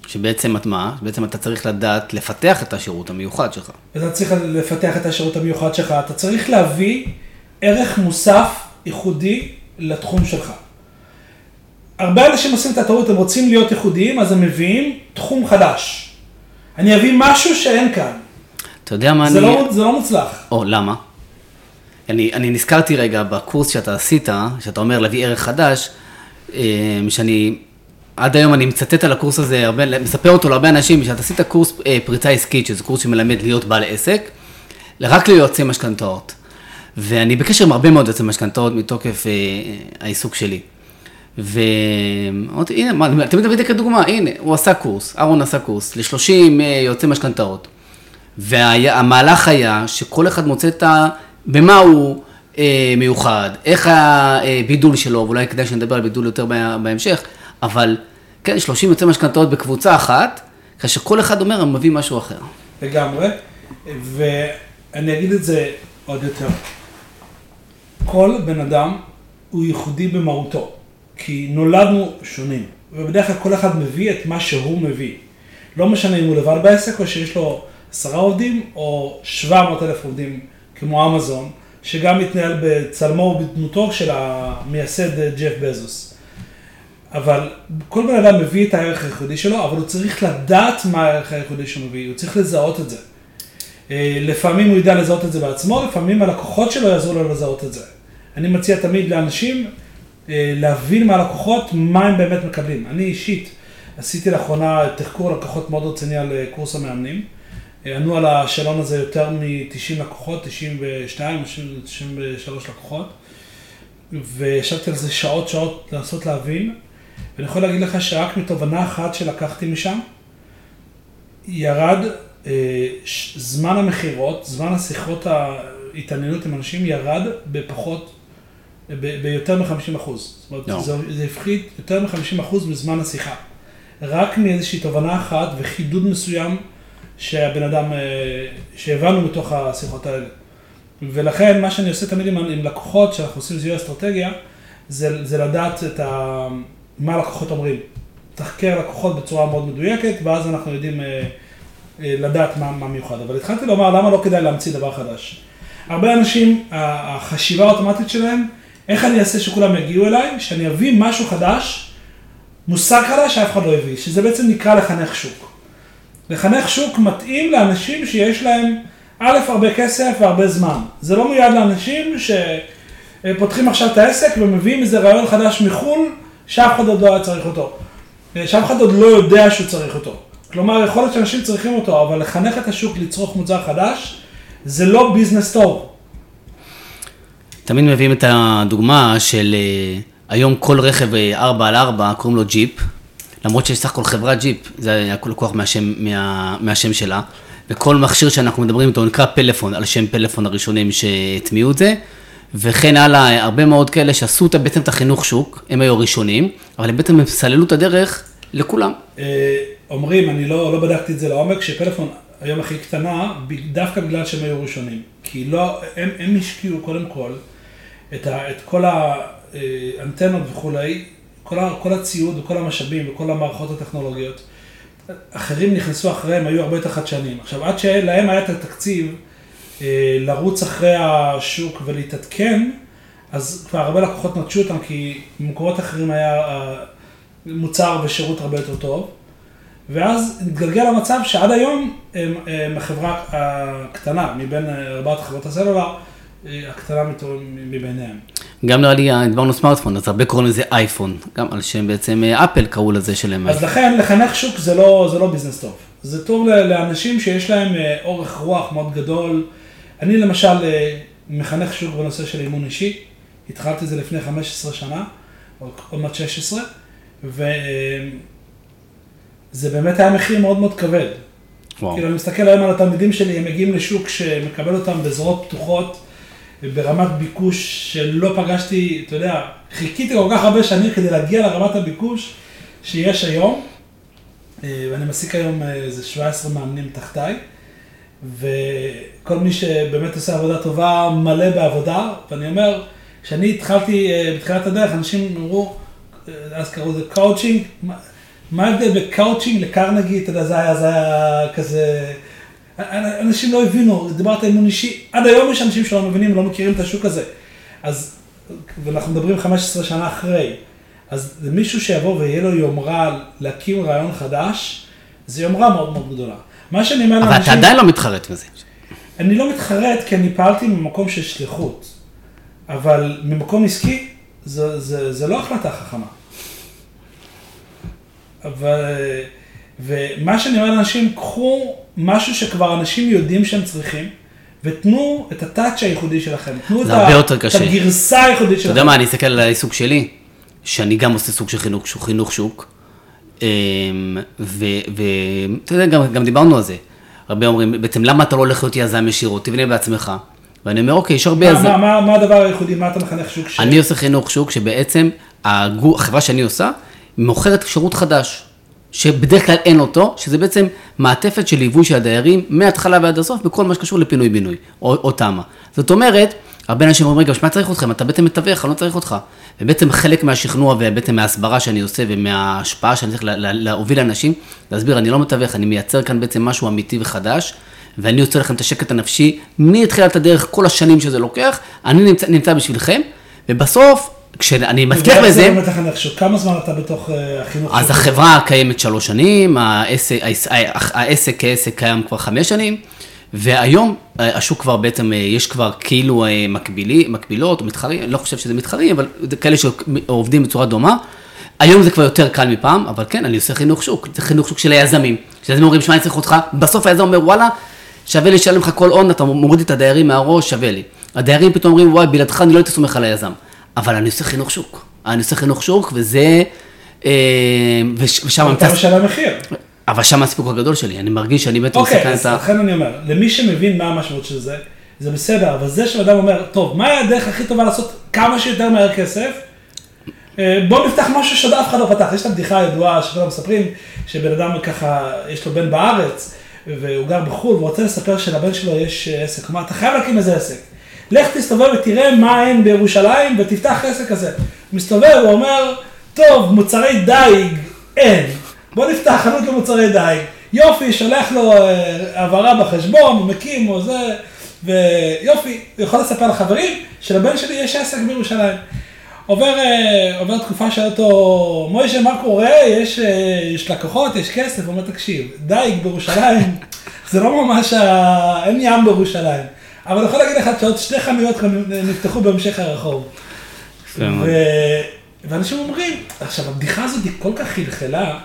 שבעצם את מה? בעצם אתה צריך לדעת לפתח את השירות המיוחד שלך. אתה צריך לפתח את השירות המיוחד שלך, אתה צריך להביא ערך מוסף ייחודי לתחום שלך. הרבה אנשים עושים את הטעות, הם רוצים להיות ייחודיים, אז הם מביאים תחום חדש. אני אביא משהו שאין כאן. אתה יודע מה זה אני... לא, זה לא מוצלח. או, למה? אני, אני נזכרתי רגע בקורס שאתה עשית, שאתה אומר להביא ערך חדש, אה, שאני, עד היום אני מצטט על הקורס הזה, הרבה, מספר אותו להרבה אנשים, שאתה עשית קורס אה, פריצה עסקית, שזה קורס שמלמד להיות בעל עסק, רק ליועצי משכנתאות. ואני בקשר עם הרבה מאוד יועצי משכנתאות מתוקף אה, העיסוק שלי. ואמרתי, הנה, מה, תמיד תמיד כדוגמה, הנה, הוא עשה קורס, אהרון עשה קורס ל-30 יועצי משכנתאות. והמהלך היה שכל אחד מוצא את ה... במה הוא אה, מיוחד, איך הבידול שלו, ואולי כדאי שנדבר על בידול יותר בה- בהמשך, אבל כן, 30 יוצאי משכנתאות בקבוצה אחת, כאשר כל אחד אומר, אני מביא משהו אחר. לגמרי, ואני אגיד את זה עוד יותר. כל בן אדם הוא ייחודי במהותו, כי נולדנו שונים, ובדרך כלל כל אחד מביא את מה שהוא מביא. לא משנה אם הוא לבד בעסק או שיש לו עשרה עובדים או 700 אלף עובדים כמו אמזון, שגם מתנהל בצלמו ובדמותו של המייסד אה, ג'ף בזוס. אבל כל בן אדם מביא את הערך הייחודי שלו, אבל הוא צריך לדעת מה הערך הייחודי שהוא מביא, הוא צריך לזהות את זה. אה, לפעמים הוא ידע לזהות את זה בעצמו, לפעמים הלקוחות שלו יעזרו לו לזהות את זה. אני מציע תמיד לאנשים להבין מהלקוחות מה הם באמת מקבלים. אני אישית עשיתי לאחרונה תחקור לקוחות מאוד רציני על אה, קורס המאמנים. אה, ענו על השאלון הזה יותר מ-90 לקוחות, 92 או 93 לקוחות. וישבתי על זה שעות שעות לנסות להבין, ואני יכול להגיד לך שרק מתובנה אחת שלקחתי משם, ירד אה, זמן המכירות, זמן השיחות ההתעניינות עם אנשים ירד בפחות, ביותר מ-50 אחוז. זאת אומרת, לא. זה, זה הפחית יותר מ-50 אחוז מזמן השיחה. רק מאיזושהי תובנה אחת וחידוד מסוים שהבן אדם, אה, שהבנו מתוך השיחות האלה. ולכן מה שאני עושה תמיד עם, עם לקוחות, שאנחנו עושים זיהוי אסטרטגיה, זה, זה לדעת את, ה, מה הלקוחות אומרים. תחקר לקוחות בצורה מאוד מדויקת, ואז אנחנו יודעים אה, אה, לדעת מה, מה מיוחד. אבל התחלתי לומר, למה לא כדאי להמציא דבר חדש? הרבה אנשים, החשיבה האוטומטית שלהם, איך אני אעשה שכולם יגיעו אליי, שאני אביא משהו חדש, מושג חדש שאף אחד לא הביא, שזה בעצם נקרא לחנך שוק. לחנך שוק מתאים לאנשים שיש להם א', הרבה כסף והרבה זמן. זה לא מיועד לאנשים שפותחים עכשיו את העסק ומביאים איזה רעיון חדש מחו"ל, שאף אחד עוד לא היה צריך אותו. שאף אחד עוד לא יודע שהוא צריך אותו. כלומר, יכול להיות שאנשים צריכים אותו, אבל לחנך את השוק לצרוך מוצר חדש, זה לא ביזנס טוב. תמיד מביאים את הדוגמה של אה, היום כל רכב 4 אה, על 4 קוראים לו ג'יפ, למרות שיש סך הכל חברת ג'יפ, זה היה לקוח מהשם, מה, מהשם שלה, וכל מכשיר שאנחנו מדברים איתו נקרא פלאפון, על שם פלאפון הראשונים שהטמיעו את זה, וכן הלאה, הרבה מאוד כאלה שעשו בעצם את החינוך שוק, הם היו הראשונים, אבל הם בעצם סללו את הדרך לכולם. אה, אומרים, אני לא, לא בדקתי את זה לעומק, שפלאפון היום הכי קטנה, דווקא בגלל שהם היו ראשונים. כי לא, הם, הם השקיעו קודם כל את, ה, את כל האנטנות וכולי, כל, כל הציוד וכל המשאבים וכל המערכות הטכנולוגיות. אחרים נכנסו אחריהם, היו הרבה יותר חדשנים. עכשיו, עד שלהם היה את התקציב אה, לרוץ אחרי השוק ולהתעדכן, אז כבר הרבה לקוחות נטשו אותם, כי במקומות אחרים היה מוצר ושירות הרבה יותר טוב. ואז התגלגל למצב שעד היום הם, הם החברה הקטנה מבין ארבעת חברות הסלולר, הקטנה מביניהם. גם נראה לי, דיברנו סמארטפון, אז הרבה קוראים לזה אייפון, גם על שם בעצם אפל קראו לזה שלהם. אז לכן לחנך שוק זה לא, זה לא ביזנס טוב. זה טוב לאנשים שיש להם אה, אורך רוח מאוד גדול. אני למשל אה, מחנך שוק בנושא של אימון אישי, התחלתי את זה לפני 15 שנה, או עוד מעט 16, ו... זה באמת היה מחיר מאוד מאוד כבד. וואו. כאילו, אני מסתכל היום על התלמידים שלי, הם מגיעים לשוק שמקבל אותם בזרועות פתוחות, ברמת ביקוש שלא פגשתי, אתה יודע, חיכיתי כל כך הרבה שנים כדי להגיע לרמת הביקוש שיש היום, אה, ואני מעסיק היום אה, איזה 17 מאמנים תחתיי, וכל מי שבאמת עושה עבודה טובה, מלא בעבודה, ואני אומר, כשאני התחלתי אה, בתחילת הדרך, אנשים אמרו, אז קראו לזה קואוצ'ינג, מה ההבדל בקאוצ'ינג לקרנגי, אתה יודע, זה היה, זה היה כזה... אנשים לא הבינו, דיברת אימון אישי, עד היום יש אנשים שלא מבינים, לא מכירים את השוק הזה. אז, ואנחנו מדברים 15 שנה אחרי, אז מישהו שיבוא ויהיה לו יומרה להקים רעיון חדש, זה יומרה מאוד מאוד גדולה. מה שאני אומר לאנשים... אבל אתה עדיין לא מתחרט מזה. אני לא מתחרט כי אני פעלתי ממקום של שליחות, אבל ממקום עסקי, זה, זה, זה לא החלטה חכמה. אבל, ומה שאני אומר לאנשים, קחו משהו שכבר אנשים יודעים שהם צריכים, ותנו את הטאצ' הייחודי שלכם. תנו את, ה, את הגרסה הייחודית שלכם. אתה יודע מה, אני אסתכל על העיסוק שלי, שאני גם עושה סוג של חינוך, חינוך שוק, אמ, ואתה יודע, גם, גם דיברנו על זה. הרבה אומרים, בעצם למה אתה לא הולך להיות יזם ישירות, תבנה בעצמך. ואני אומר, אוקיי, יש הרבה יזם. מה, מה, מה הדבר הייחודי, מה אתה מחנך שוק? ש... אני עושה חינוך שוק, שבעצם החברה שאני עושה, מוכרת שירות חדש, שבדרך כלל אין אותו, שזה בעצם מעטפת של ליווי של הדיירים מההתחלה ועד הסוף בכל מה שקשור לפינוי-בינוי, או, או תמ"א. זאת אומרת, הרבה אנשים אומרים, רגע, מה צריך אתכם? אתה בעצם מתווך, אני לא צריך אותך. ובעצם חלק מהשכנוע ובעצם מההסברה שאני עושה ומההשפעה שאני צריך להוביל לאנשים, להסביר, אני לא מתווך, אני מייצר כאן בעצם משהו אמיתי וחדש, ואני יוצא לכם את השקט הנפשי מתחילת הדרך, כל השנים שזה לוקח, אני נמצא, נמצא בשבילכם, ובסוף כשאני מבטיח בזה... כמה זמן אתה בתוך אה, החינוך? אז החברה קיימת שלוש שנים, העסק, העסק כעסק קיים כבר חמש שנים, והיום אה, השוק כבר בעצם, אה, יש כבר כאילו מקבילי, מקבילות מתחרים, אני לא חושב שזה מתחרים, אבל כאלה שעובדים בצורה דומה. היום זה כבר יותר קל מפעם, אבל כן, אני עושה חינוך שוק, זה חינוך שוק של היזמים. כשהיזמים אומרים, שמע, אני צריך אותך, בסוף היזם אומר, וואלה, שווה לי לשלם לך כל הון, אתה מוריד את הדיירים מהראש, שווה לי. הדיירים פתאום אומרים, וואי, בלעדך אני לא הייתי סומך על היזם. אבל אני עושה חינוך שוק. אני עושה חינוך שוק, וזה... אה, ושם... אתה משלם מחיר. אבל שם הסיפוק הגדול שלי, אני מרגיש שאני בעצם מסכן את ה... אוקיי, אז לכן אני אומר, למי שמבין מה המשמעות של זה, זה בסדר, אבל זה שאדם אומר, טוב, מה הדרך הכי טובה לעשות כמה שיותר מהר כסף? אה, בואו נפתח משהו שעוד אף אחד לא פתח. יש את הבדיחה הידועה שכולם מספרים, שבן אדם ככה, יש לו בן בארץ, והוא גר בחו"ל, והוא רוצה לספר שלבן שלו יש עסק. כלומר, אתה חייב להקים איזה עסק. לך תסתובב ותראה מה אין בירושלים ותפתח עסק כזה. מסתובב, הוא אומר, טוב, מוצרי דייג, אין. בוא נפתח חנות למוצרי דייג. יופי, שולח לו אה, העברה בחשבון, מקים או זה, ויופי, הוא יכול לספר לחברים שלבן שלי יש עסק בירושלים. עובר, אה, עובר תקופה של אותו, מוישה, מה קורה? יש, אה, יש לקוחות, יש כסף, הוא אומר, תקשיב, דייג בירושלים, זה לא ממש, ה... אין ים בירושלים. אבל אני יכול להגיד לך שעוד שתי חנויות נפתחו בהמשך הרחוב. ואנשים אומרים, עכשיו הבדיחה הזאת היא כל כך חלחלה,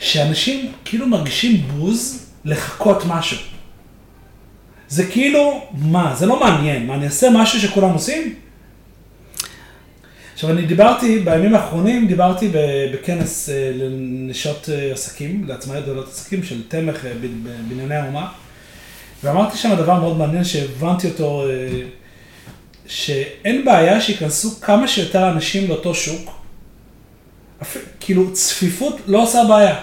שאנשים כאילו מרגישים בוז לחכות משהו. זה כאילו, מה, זה לא מעניין, מה, אני אעשה משהו שכולם עושים? עכשיו, אני דיברתי, בימים האחרונים דיברתי בכנס אה, לנשות אה, עסקים, לעצמאיות גדולות עסקים של תמך אה, בבנייני האומה, ואמרתי שם דבר מאוד מעניין שהבנתי אותו, שאין בעיה שייכנסו כמה שיותר אנשים לאותו שוק, כאילו צפיפות לא עושה בעיה.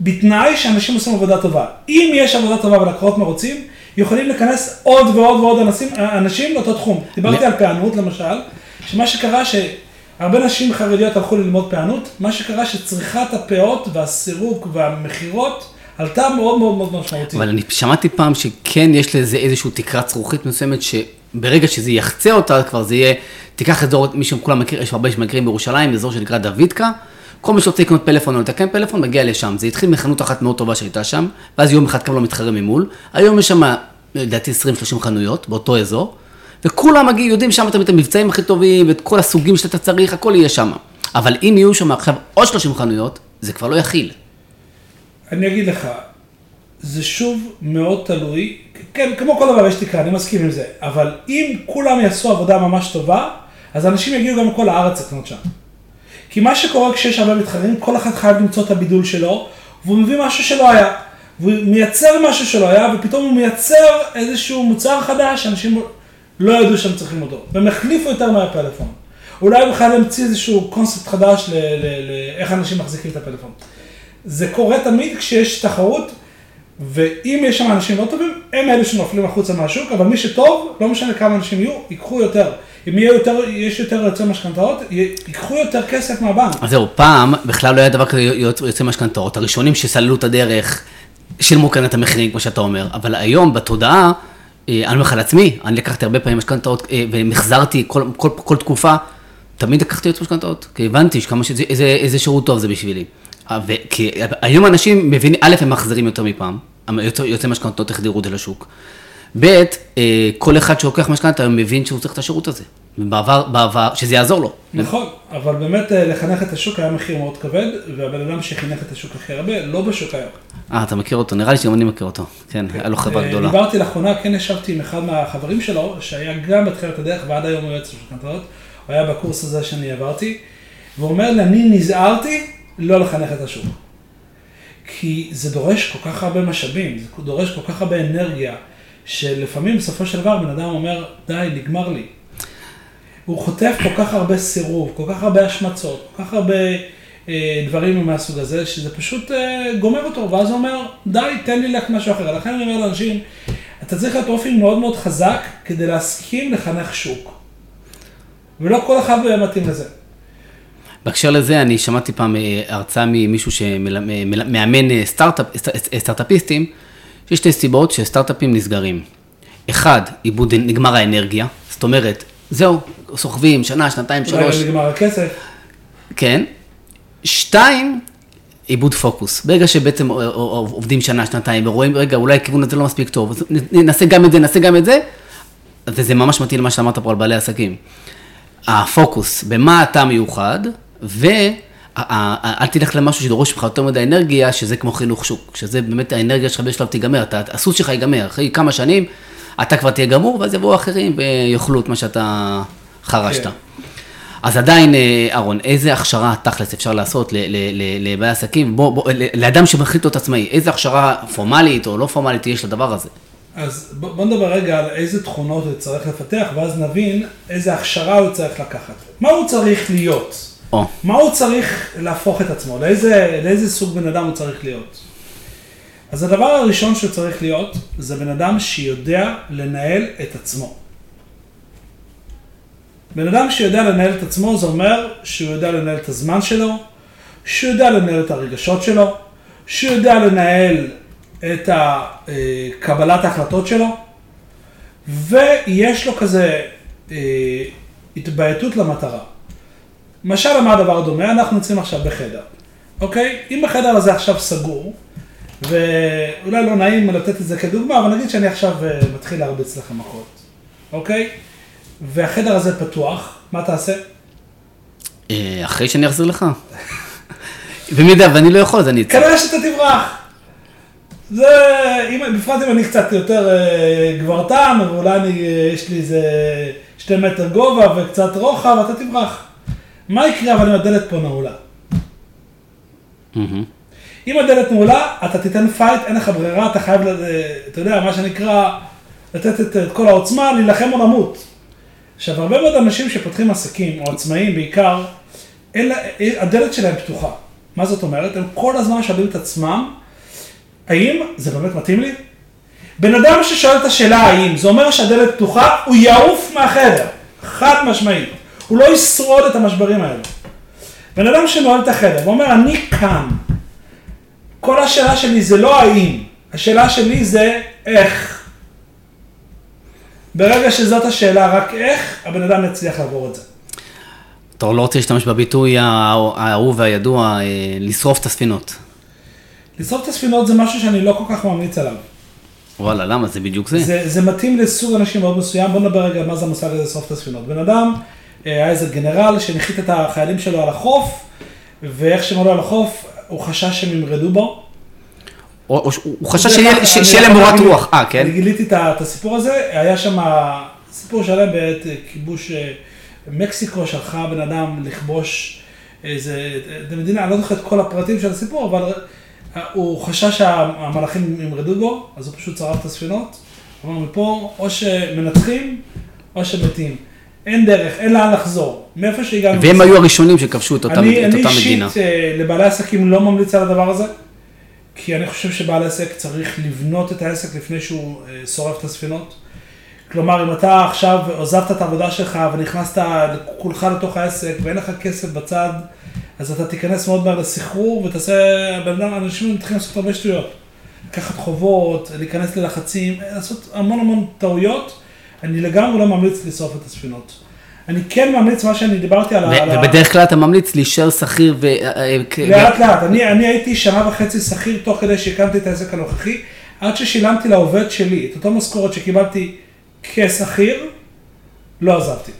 בתנאי שאנשים עושים עבודה טובה. אם יש עבודה טובה ולקוחות מרוצים, יכולים להיכנס עוד ועוד ועוד אנשים, אנשים לאותו תחום. דיברתי על פענות למשל, שמה שקרה שהרבה נשים חרדיות הלכו ללמוד פענות, מה שקרה שצריכת הפאות והסירוק והמכירות עלתה מאוד מאוד מאוד משמעותית. אבל אני שמעתי פעם שכן יש לזה איזושהי תקרת זכוכית מסוימת, שברגע שזה יחצה אותה, כבר זה יהיה, תיקח אזור, מי שכולם מכיר, יש הרבה שמכירים בירושלים, אזור שנקרא דוידקה. כל מי שרוצה לקנות פלאפון או לתקן פלאפון, מגיע לשם. זה התחיל מחנות אחת מאוד טובה שהייתה שם, ואז יום אחד קם לו מתחרה ממול. היום יש שם, לדעתי, 20-30 חנויות באותו אזור, וכולם מגיעים, יודעים שם את המבצעים הכי טובים, ואת כל הסוגים שאתה צריך, הכל יהיה שם. אבל אם יהיו שם עכשיו עוד 30 חנויות, זה כבר לא יכיל. אני אגיד לך, זה שוב מאוד תלוי, כן, כמו כל דבר יש תקרה, אני מסכים עם זה, אבל אם כולם יעשו עבודה ממש טובה, אז אנשים יגיעו גם מכל הארץ לקנות שם. כי מה שקורה כשיש הרבה מתחרים, כל אחד חייב למצוא את הבידול שלו, והוא מביא משהו שלא היה. והוא מייצר משהו שלא היה, ופתאום הוא מייצר איזשהו מוצר חדש שאנשים לא ידעו שהם צריכים אותו. והם החליפו יותר מהפלאפון. אולי הוא בכלל ימציא איזשהו קונספט חדש לאיך אנשים מחזיקים את הפלאפון. זה קורה תמיד כשיש תחרות, ואם יש שם אנשים לא טובים, הם אלה שנופלים החוצה מהשוק, אבל מי שטוב, לא משנה כמה אנשים יהיו, ייקחו יותר. אם יהיה יותר, יש יותר יוצאי משכנתאות, ייקחו יותר כסף מהבנק. אז זהו, פעם בכלל לא היה דבר כזה יוצאי משכנתאות. הראשונים שסללו את הדרך, שילמו כאן את המחירים, כמו שאתה אומר. אבל היום, בתודעה, אה, אני אומר לך לעצמי, אני לקחתי הרבה פעמים משכנתאות אה, ומחזרתי כל, כל, כל תקופה, תמיד לקחתי יוצאי משכנתאות, כי הבנתי שכמה שזה, איזה, איזה שירות טוב זה בשבילי. אה, כי היום אנשים מבינים, א', הם מחזירים יותר מפעם, יוצאי משכנתאות החדירו את זה לשוק. ב', אה, כל אחד שלוקח משכנתה היום מבין שהוא צריך את השירות הזה. בעבר, בעבר, שזה יעזור לו. נכון, אבל באמת אה, לחנך את השוק היה מחיר מאוד כבד, והבן אדם שחינך את השוק הכי הרבה, לא בשוק היום. אה, אתה מכיר אותו, נראה לי שגם אני מכיר אותו. כן, היה לו חברה אה, גדולה. דיברתי לאחרונה, כן ישבתי עם אחד מהחברים שלו, שהיה גם בתחילת הדרך, ועד היום הוא יועץ משכנתאות, הוא היה בקורס הזה שאני עברתי, והוא אומר לי, אני נזהרתי לא לחנך את השוק. כי זה דורש כל כך הרבה משאבים, זה דורש כל כך הרבה אנרגיה. שלפעמים בסופו של דבר בן אדם אומר, די, נגמר לי. הוא חוטף כל כך הרבה סירוב, כל כך הרבה השמצות, כל כך הרבה אה, דברים מהסוג הזה, שזה פשוט אה, גומר אותו, ואז הוא אומר, די, תן לי לך משהו אחר. לכן אני אומר לאנשים, אתה צריך להיות אופי מאוד מאוד חזק כדי להסכים לחנך שוק. ולא כל אחד מתאים לזה. בהקשר לזה, אני שמעתי פעם אה, הרצאה ממישהו שמאמן אה, סטארט-אפ, סטארט-אפיסטים, יש שתי סיבות שסטארט-אפים נסגרים. אחד, איבוד, נגמר האנרגיה, זאת אומרת, זהו, סוחבים, שנה, שנתיים, שלוש. אולי נגמר הכסף. כן. שתיים, איבוד פוקוס. ברגע שבעצם עובדים שנה, שנתיים, ורואים, רגע, אולי הכיוון הזה לא מספיק טוב, אז נעשה גם את זה, נעשה גם את זה, וזה ממש מתאים למה שאמרת פה על בעלי עסקים. הפוקוס, במה אתה מיוחד, ו... אל תלך למשהו שדורש ממך יותר מדי אנרגיה, שזה כמו חינוך שוק, שזה באמת האנרגיה שלך בשלב תיגמר, אתה, הסוס שלך ייגמר, אחרי כמה שנים אתה כבר תהיה גמור, ואז יבואו אחרים ויאכלו את מה שאתה חרשת. כן. אז עדיין, אה, אהרון, איזה הכשרה תכלס אפשר לעשות לבעלי עסקים, בוא, בוא, לאדם שמחליט להיות עצמאי, איזה הכשרה פורמלית או לא פורמלית יש לדבר הזה? אז בוא, בוא נדבר רגע על איזה תכונות הוא צריך לפתח, ואז נבין איזה הכשרה הוא צריך לקחת. מה הוא צריך להיות? או. מה הוא צריך להפוך את עצמו? לאיזה, לאיזה סוג בן אדם הוא צריך להיות? אז הדבר הראשון שהוא צריך להיות, זה בן אדם שיודע לנהל את עצמו. בן אדם שיודע לנהל את עצמו, זה אומר שהוא יודע לנהל את הזמן שלו, שהוא יודע לנהל את הרגשות שלו, שהוא יודע לנהל את קבלת ההחלטות שלו, ויש לו כזה אה, התבייתות למטרה. משל למה הדבר דומה? אנחנו נמצאים עכשיו בחדר, אוקיי? אם החדר הזה עכשיו סגור, ואולי לא נעים לתת את זה כדוגמה, אבל נגיד שאני עכשיו אה, מתחיל להרביץ לכם מכות, אוקיי? והחדר הזה פתוח, מה תעשה? אה, אחרי שאני אחזיר לך. במידה ואני לא יכול, אז אני אצא. כנראה שאתה תברח. זה, אם, בפרט אם אני קצת יותר אה, גברתן, ואולי אני, אה, יש לי איזה שתי מטר גובה וקצת רוחב, אתה תברח. מה יקרה אבל אם הדלת פה נעולה? אם הדלת נעולה, אתה תיתן fight, אין לך ברירה, אתה חייב, ל- אתה יודע, מה שנקרא, לתת את, את כל העוצמה, להילחם או למות. עכשיו, הרבה מאוד אנשים שפותחים עסקים, או עצמאים בעיקר, אין לה, הדלת שלהם פתוחה. מה זאת אומרת? הם כל הזמן שואלים את עצמם, האם זה באמת מתאים לי? בן אדם ששואל את השאלה האם, זה אומר שהדלת פתוחה, הוא יעוף מהחדר, חד משמעית. הוא לא ישרוד את המשברים האלה. בן אדם שנועל את החדר ואומר, אני כאן. כל השאלה שלי זה לא האם, השאלה שלי זה איך. ברגע שזאת השאלה, רק איך, הבן אדם יצליח לעבור את זה. אתה לא רוצה להשתמש בביטוי האהוב והידוע, אה, לשרוף את הספינות. לשרוף את הספינות זה משהו שאני לא כל כך ממליץ עליו. וואלה, למה? זה בדיוק זה. זה, זה מתאים לסוג אנשים מאוד מסוים, בוא נדבר רגע מה זה המושג הזה לשרוף את הספינות. בן אדם, היה איזה גנרל שהנחית את החיילים שלו על החוף, ואיך שהם עלו על החוף, הוא חשש שהם ימרדו בו. או- או הוא חשש שיהיה- להם מורת רוח. אה, כן? אני גיליתי את את הסיפור הזה, היה שם סיפור שלם בעת אה, כיבוש אה, מקסיקו, שלחה בן אדם לכבוש איזה, איזה מדינה, אני לא זוכר את כל הפרטים של הסיפור, אבל אה, הוא חשש שהמלאכים ימרדו בו, אז הוא פשוט שרף את הספינות. אמר מפה, או שמנצחים, או שמתים. אין דרך, אין לאן לחזור. מאיפה שהגענו. והם היו הראשונים שכבשו את אותה אני, את אני אותה מדינה. אישית אה, לבעלי עסקים לא ממליץ על הדבר הזה, כי אני חושב שבעל עסק צריך לבנות את העסק לפני שהוא אה, שורף את הספינות. כלומר, אם אתה עכשיו עוזבת את העבודה שלך ונכנסת כולך לתוך העסק ואין לך כסף בצד, אז אתה תיכנס מאוד מהר לסחרור ותעשה, בן אדם, אנשים מתחילים לעשות הרבה שטויות. לקחת חובות, להיכנס ללחצים, לעשות המון המון טעויות. אני לגמרי לא ממליץ לשרוף את הספינות. אני כן ממליץ מה שאני דיברתי על ה... ו- ובדרך כלל אתה ממליץ להישאר שכיר ו... אה, כ- לאט לאט, אני, אני הייתי שנה וחצי שכיר תוך כדי שהקמתי את העסק הנוכחי, עד ששילמתי לעובד שלי את אותו משכורת שקיבלתי כשכיר, לא עזבתי.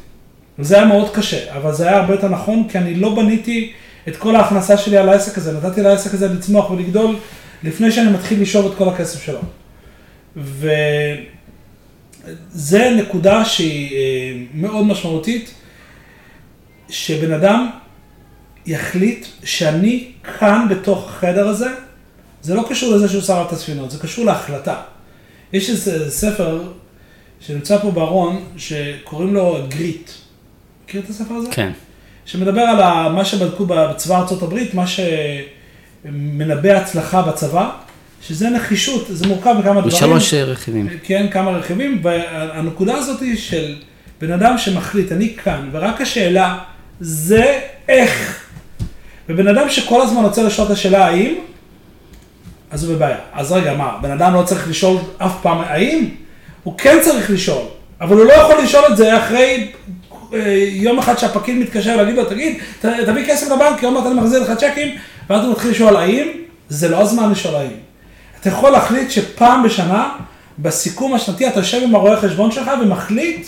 וזה היה מאוד קשה, אבל זה היה הרבה יותר נכון, כי אני לא בניתי את כל ההכנסה שלי על העסק הזה, נתתי לעסק הזה לצמוח ולגדול לפני שאני מתחיל לשאוב את כל הכסף שלו. וזה נקודה שהיא אה, מאוד משמעותית, שבן אדם יחליט שאני כאן בתוך החדר הזה, זה לא קשור לזה שהוא שרף את הספינות, זה קשור להחלטה. יש איזה ספר שנמצא פה בארון, שקוראים לו גריט. מכיר את הספר הזה? כן. שמדבר על מה שבדקו בצבא ארצות הברית, מה שמנבא הצלחה בצבא, שזה נחישות, זה מורכב מכמה דברים. משלוש אה, רכיבים. כן, כמה רכיבים, והנקודה הזאת היא של בן אדם שמחליט, אני כאן, ורק השאלה זה איך. ובן אדם שכל הזמן רוצה לשאול את השאלה האם, אז הוא בבעיה. אז רגע, מה, בן אדם לא צריך לשאול אף פעם האם? הוא כן צריך לשאול, אבל הוא לא יכול לשאול את זה אחרי אה, יום אחד שהפקיד מתקשר להגיד לו, תגיד, תביא כסף לבנק, יום אחד אני מחזיר לך צ'קים, ואז הוא מתחיל לשאול האם, זה לא הזמן לשאול האם. אתה יכול להחליט שפעם בשנה, בסיכום השנתי, אתה יושב עם הרואה חשבון שלך ומחליט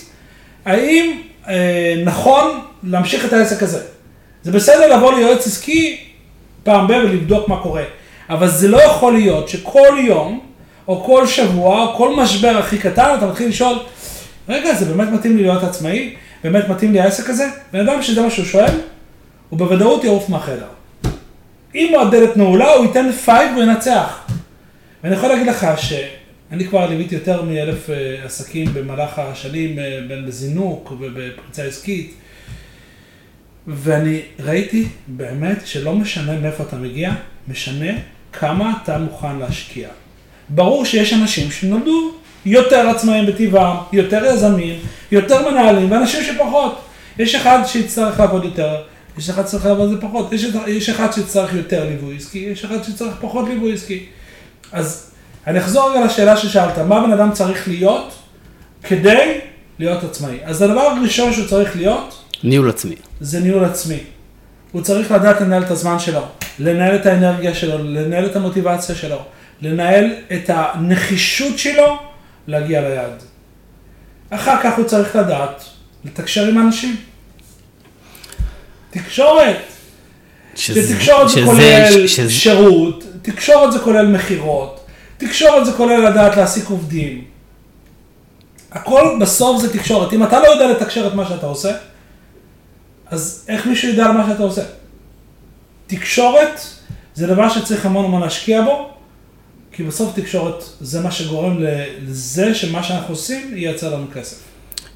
האם אה, נכון להמשיך את העסק הזה. זה בסדר לבוא ליועץ עסקי פעם ב- ולבדוק מה קורה, אבל זה לא יכול להיות שכל יום, או כל שבוע, או כל משבר הכי קטן, אתה מתחיל לשאול, רגע, זה באמת מתאים לי להיות עצמאי? באמת מתאים לי העסק הזה? בן אדם שזה מה שהוא שואל, הוא בוודאות יעוף מהחדר. אם הדלת נעולה, הוא ייתן fight וינצח. ואני יכול להגיד לך שאני כבר ליוויתי יותר מאלף אה, עסקים במהלך השנים, אה, בין בזינוק ובפריצה עסקית, ואני ראיתי באמת שלא משנה מאיפה אתה מגיע, משנה כמה אתה מוכן להשקיע. ברור שיש אנשים שנולדו יותר עצמאים בטבעם, יותר יזמים, יותר מנהלים, ואנשים שפחות. יש אחד שיצטרך לעבוד יותר, יש אחד שצריך לעבוד את זה פחות, יש, יש אחד שצריך יותר ליווי עסקי, יש אחד שצריך פחות ליווי עסקי. אז אני אחזור רגע לשאלה ששאלת, מה בן אדם צריך להיות כדי להיות עצמאי? אז הדבר הראשון שהוא צריך להיות, ניהול עצמי. זה ניהול עצמי. הוא צריך לדעת לנהל את הזמן שלו, לנהל את האנרגיה שלו, לנהל את המוטיבציה שלו, לנהל את הנחישות שלו להגיע ליעד. אחר כך הוא צריך לדעת לתקשר עם אנשים. תקשורת. תקשורת זה כולל שזה... שירות, תקשורת זה כולל מכירות, תקשורת זה כולל לדעת להעסיק עובדים. הכל בסוף זה תקשורת. אם אתה לא יודע לתקשר את מה שאתה עושה, אז איך מישהו ידע על מה שאתה עושה? תקשורת זה דבר שצריך המון המון להשקיע בו, כי בסוף תקשורת זה מה שגורם לזה שמה שאנחנו עושים ייצר לנו כסף.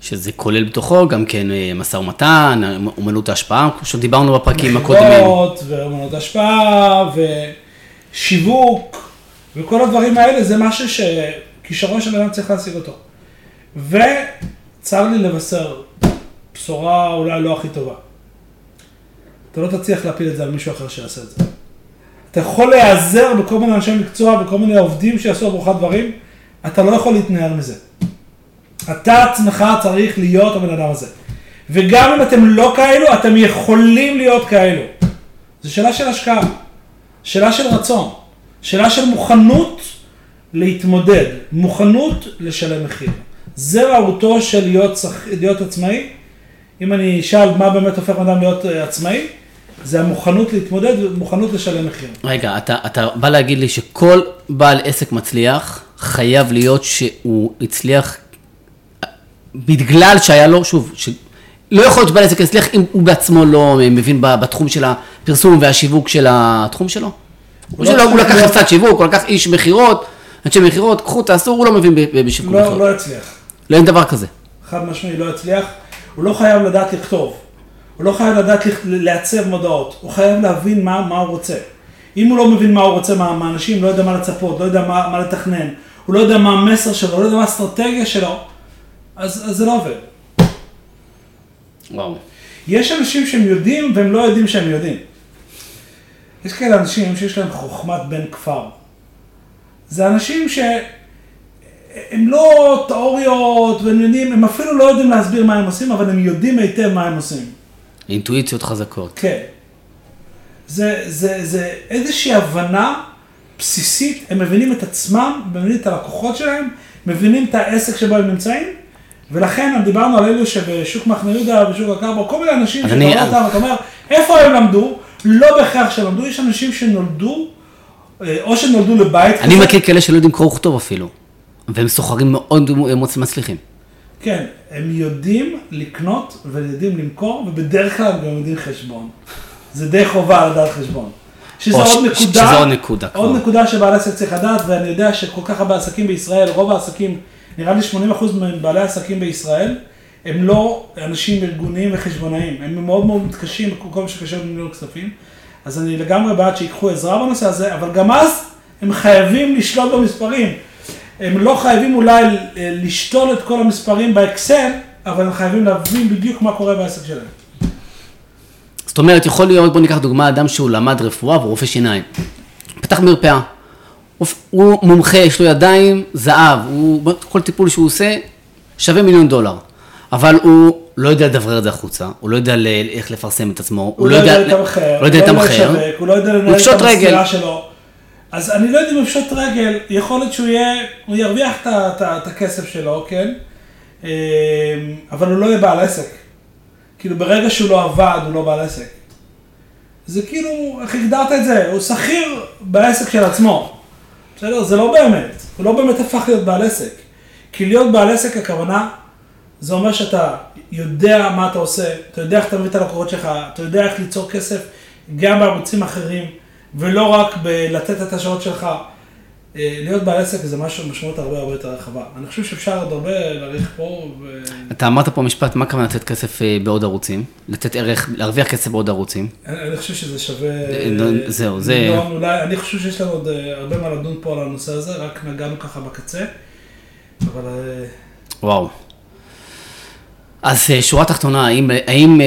שזה כולל בתוכו גם כן אה, משא ומתן, אומנות ההשפעה, כמו שדיברנו בפרקים הקודמים. מכירות, ואומנות השפעה, ושיווק, וכל הדברים האלה, זה משהו שכישרון של אדם צריך להשיג אותו. וצר לי לבשר, בשורה אולי לא הכי טובה. אתה לא תצליח להפיל את זה על מישהו אחר שיעשה את זה. אתה יכול להיעזר בכל מיני אנשי מקצוע וכל מיני עובדים שיעשו עבורך דברים, אתה לא יכול להתנער מזה. אתה עצמך צריך להיות הבן אדם הזה. וגם אם אתם לא כאלו, אתם יכולים להיות כאלו. זו שאלה של השקעה, שאלה של רצון, שאלה של מוכנות להתמודד, מוכנות לשלם מחיר. זה מהותו של להיות, להיות עצמאי. אם אני אשאל מה באמת הופך אדם להיות אה, עצמאי, זה המוכנות להתמודד ומוכנות לשלם מחיר. רגע, אתה, אתה בא להגיד לי שכל בעל עסק מצליח, חייב להיות שהוא הצליח בגלל שהיה לו, שוב, ש... לא יכול להיות שבעל עסק יצליח אם הוא בעצמו לא מבין בתחום של הפרסום והשיווק של התחום שלו. הוא, לא הוא לקח קצת שיווק, הוא לקח איש מכירות, אנשי מכירות, קחו, תעשו, הוא לא מבין בשיווק מכירות. לא, לא יצליח. לא אין דבר כזה. חד משמעי, לא יצליח. הוא לא חייב לדעת לכתוב. הוא לא חייב לדעת לעצב מודעות. הוא חייב להבין מה, מה הוא רוצה. אם הוא לא מבין מה הוא רוצה מהאנשים, לא יודע מה לצפות, לא יודע מה, מה לתכנן, הוא לא יודע מה המסר שלו, לא יודע מה האסטרטגיה שלו, אז, אז זה לא עובד. וואו. יש אנשים שהם יודעים והם לא יודעים שהם יודעים. יש כאלה אנשים שיש להם חוכמת בן כפר. זה אנשים שהם לא תיאוריות והם יודעים, הם אפילו לא יודעים להסביר מה הם עושים, אבל הם יודעים היטב מה הם עושים. אינטואיציות חזקות. כן. זה, זה, זה איזושהי הבנה בסיסית, הם מבינים את עצמם, מבינים את הלקוחות שלהם, מבינים את העסק שבו הם נמצאים, ולכן דיברנו על אלו שבשוק מחנה יהודה, בשוק הקרבו, כל מיני אנשים שאתה רואה אותם, אתה אומר, איפה הם למדו? לא בהכרח שלמדו, יש אנשים שנולדו, אה, או שנולדו לבית כזה. אני מכיר כאלה שלא יודעים קרוא וכתוב אפילו, והם סוחרים מאוד מצליחים. כן, הם יודעים לקנות ויודעים למכור, ובדרך כלל הם גם יודעים חשבון. זה די חובה לדעת חשבון. שזה עוד נקודה, שזה עוד נקודה, עוד נקודה שבעל עסק צריך לדעת, ואני יודע שכל כך הרבה עסקים בישראל, רוב העסקים נראה לי 80% מבעלי העסקים בישראל הם לא אנשים ארגוניים וחשבונאים, הם מאוד מאוד מתקשים בכל מה שקשור לניהול כספים, אז אני לגמרי בעד שיקחו עזרה בנושא הזה, אבל גם אז הם חייבים לשלוט במספרים. הם לא חייבים אולי לשתול את כל המספרים באקסל, אבל הם חייבים להבין בדיוק מה קורה בעסק שלהם. זאת אומרת, יכול להיות, בוא ניקח דוגמה, אדם שהוא למד רפואה והוא רופא שיניים. פתח מרפאה. הוא מומחה, יש לו ידיים, זהב, הוא, כל טיפול שהוא עושה שווה מיליון דולר. אבל הוא לא יודע לדברר את זה החוצה, הוא לא יודע איך לפרסם את עצמו, הוא לא יודע לתמחר, הוא לא יודע לתמחר, הוא לא יודע לנהל את המסגרה שלו. אז אני לא יודע אם הוא יפשוט רגל, יכול להיות שהוא יהיה, הוא ירוויח את הכסף שלו, כן? אמ, אבל הוא לא יהיה בעל עסק. כאילו ברגע שהוא לא עבד, הוא לא בעל עסק. זה כאילו, איך הגדרת את זה? הוא שכיר בעסק של עצמו. בסדר? זה לא באמת, הוא לא באמת הפך להיות בעל עסק. כי להיות בעל עסק הכוונה, זה אומר שאתה יודע מה אתה עושה, אתה יודע איך אתה מביא את הלקוחות שלך, אתה יודע איך ליצור כסף גם בערוצים אחרים, ולא רק בלתת את השעות שלך. אה, להיות בעל עסק זה משהו משמעות הרבה הרבה יותר רחבה. אני חושב שאפשר עוד הרבה להעריך פה. ו... אתה אמרת פה משפט, מה הכוונה לתת כסף אה, בעוד ערוצים? לתת ערך, להרוויח כסף בעוד ערוצים? אני חושב שזה שווה... אה, זהו, זה... אולי, אני חושב שיש לנו עוד הרבה מה לדון פה על הנושא הזה, רק נגענו ככה בקצה, אבל... וואו. אז שורה תחתונה, האם, האם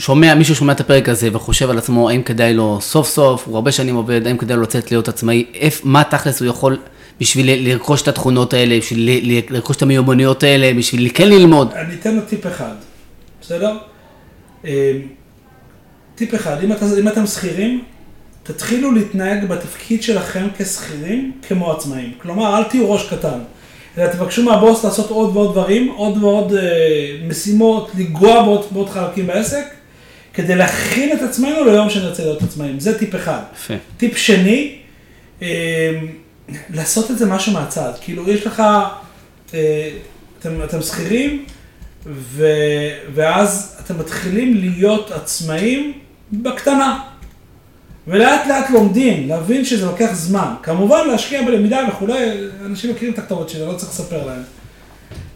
שומע, מישהו שומע את הפרק הזה וחושב על עצמו, האם כדאי לו סוף סוף, הוא הרבה שנים עובד, האם כדאי לו לצאת להיות עצמאי, איפ, מה תכלס הוא יכול בשביל לרכוש את התכונות האלה, בשביל לרכוש את המיומנויות האלה, בשביל כן ללמוד. אני אתן לו טיפ אחד, בסדר? אה, טיפ אחד, אם, אתה, אם אתם שכירים, תתחילו להתנהג בתפקיד שלכם כשכירים כמו עצמאים. כלומר, אל תהיו ראש קטן, אלא תבקשו מהבוס לעשות עוד ועוד דברים, עוד ועוד אה, משימות, לנגוע בעוד, בעוד חלקים בעסק, כדי להכין את עצמנו ליום שנרצה להיות עצמאים. זה טיפ אחד. יפה. טיפ שני, אה, לעשות את זה משהו מהצד. כאילו, יש לך, אה, אתם, אתם שכירים, ו, ואז אתם מתחילים להיות עצמאים בקטנה. ולאט לאט לומדים, להבין שזה לוקח זמן. כמובן להשקיע בלמידה וכולי, אנשים מכירים את הכתובת שלי, לא צריך לספר להם.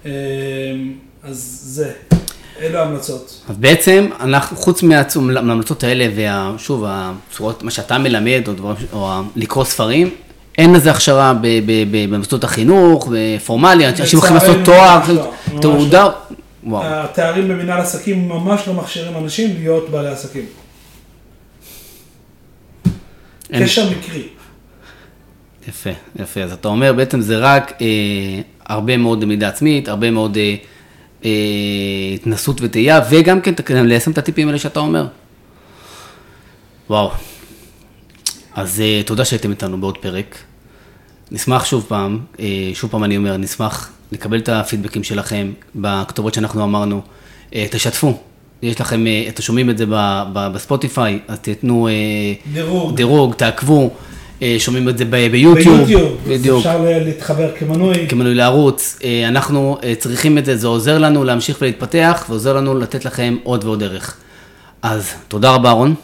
אה, אז זה, אלו ההמלצות. אז בעצם, אנחנו, חוץ מההמלצות האלה, ושוב, הצורות, מה שאתה מלמד, או, דברים, ש- או לקרוא ספרים, אין לזה הכשרה במוסדות החינוך, פורמלי, אנשים הולכים לעשות לצערנו, תואר, לא, תעודה, וואו, התארים במנהל עסקים ממש לא מכשירים אנשים להיות בעלי עסקים. קשר מקרי. יפה, יפה, אז אתה אומר בעצם זה רק אה, הרבה מאוד למידה עצמית, הרבה מאוד אה, התנסות וטעייה, וגם כן ליישם את הטיפים האלה שאתה אומר. וואו. אז אה, תודה שהייתם איתנו בעוד פרק. נשמח שוב פעם, אה, שוב פעם אני אומר, נשמח לקבל את הפידבקים שלכם בכתובות שאנחנו אמרנו. אה, תשתפו, יש לכם, אה, אתם שומעים את זה בספוטיפיי, אז תיתנו אה, דירוג. דירוג, תעקבו, אה, שומעים את זה ביוטיוב, ביוטיוב, בדיוק, אפשר להתחבר כמנוי. כמנוי לערוץ, אה, אנחנו אה, צריכים את זה, זה עוזר לנו להמשיך ולהתפתח, ועוזר לנו לתת לכם עוד ועוד ערך. אז תודה רבה, רון,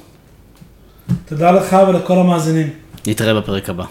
תודה לך ולכל המאזינים. נתראה בפרק הבא.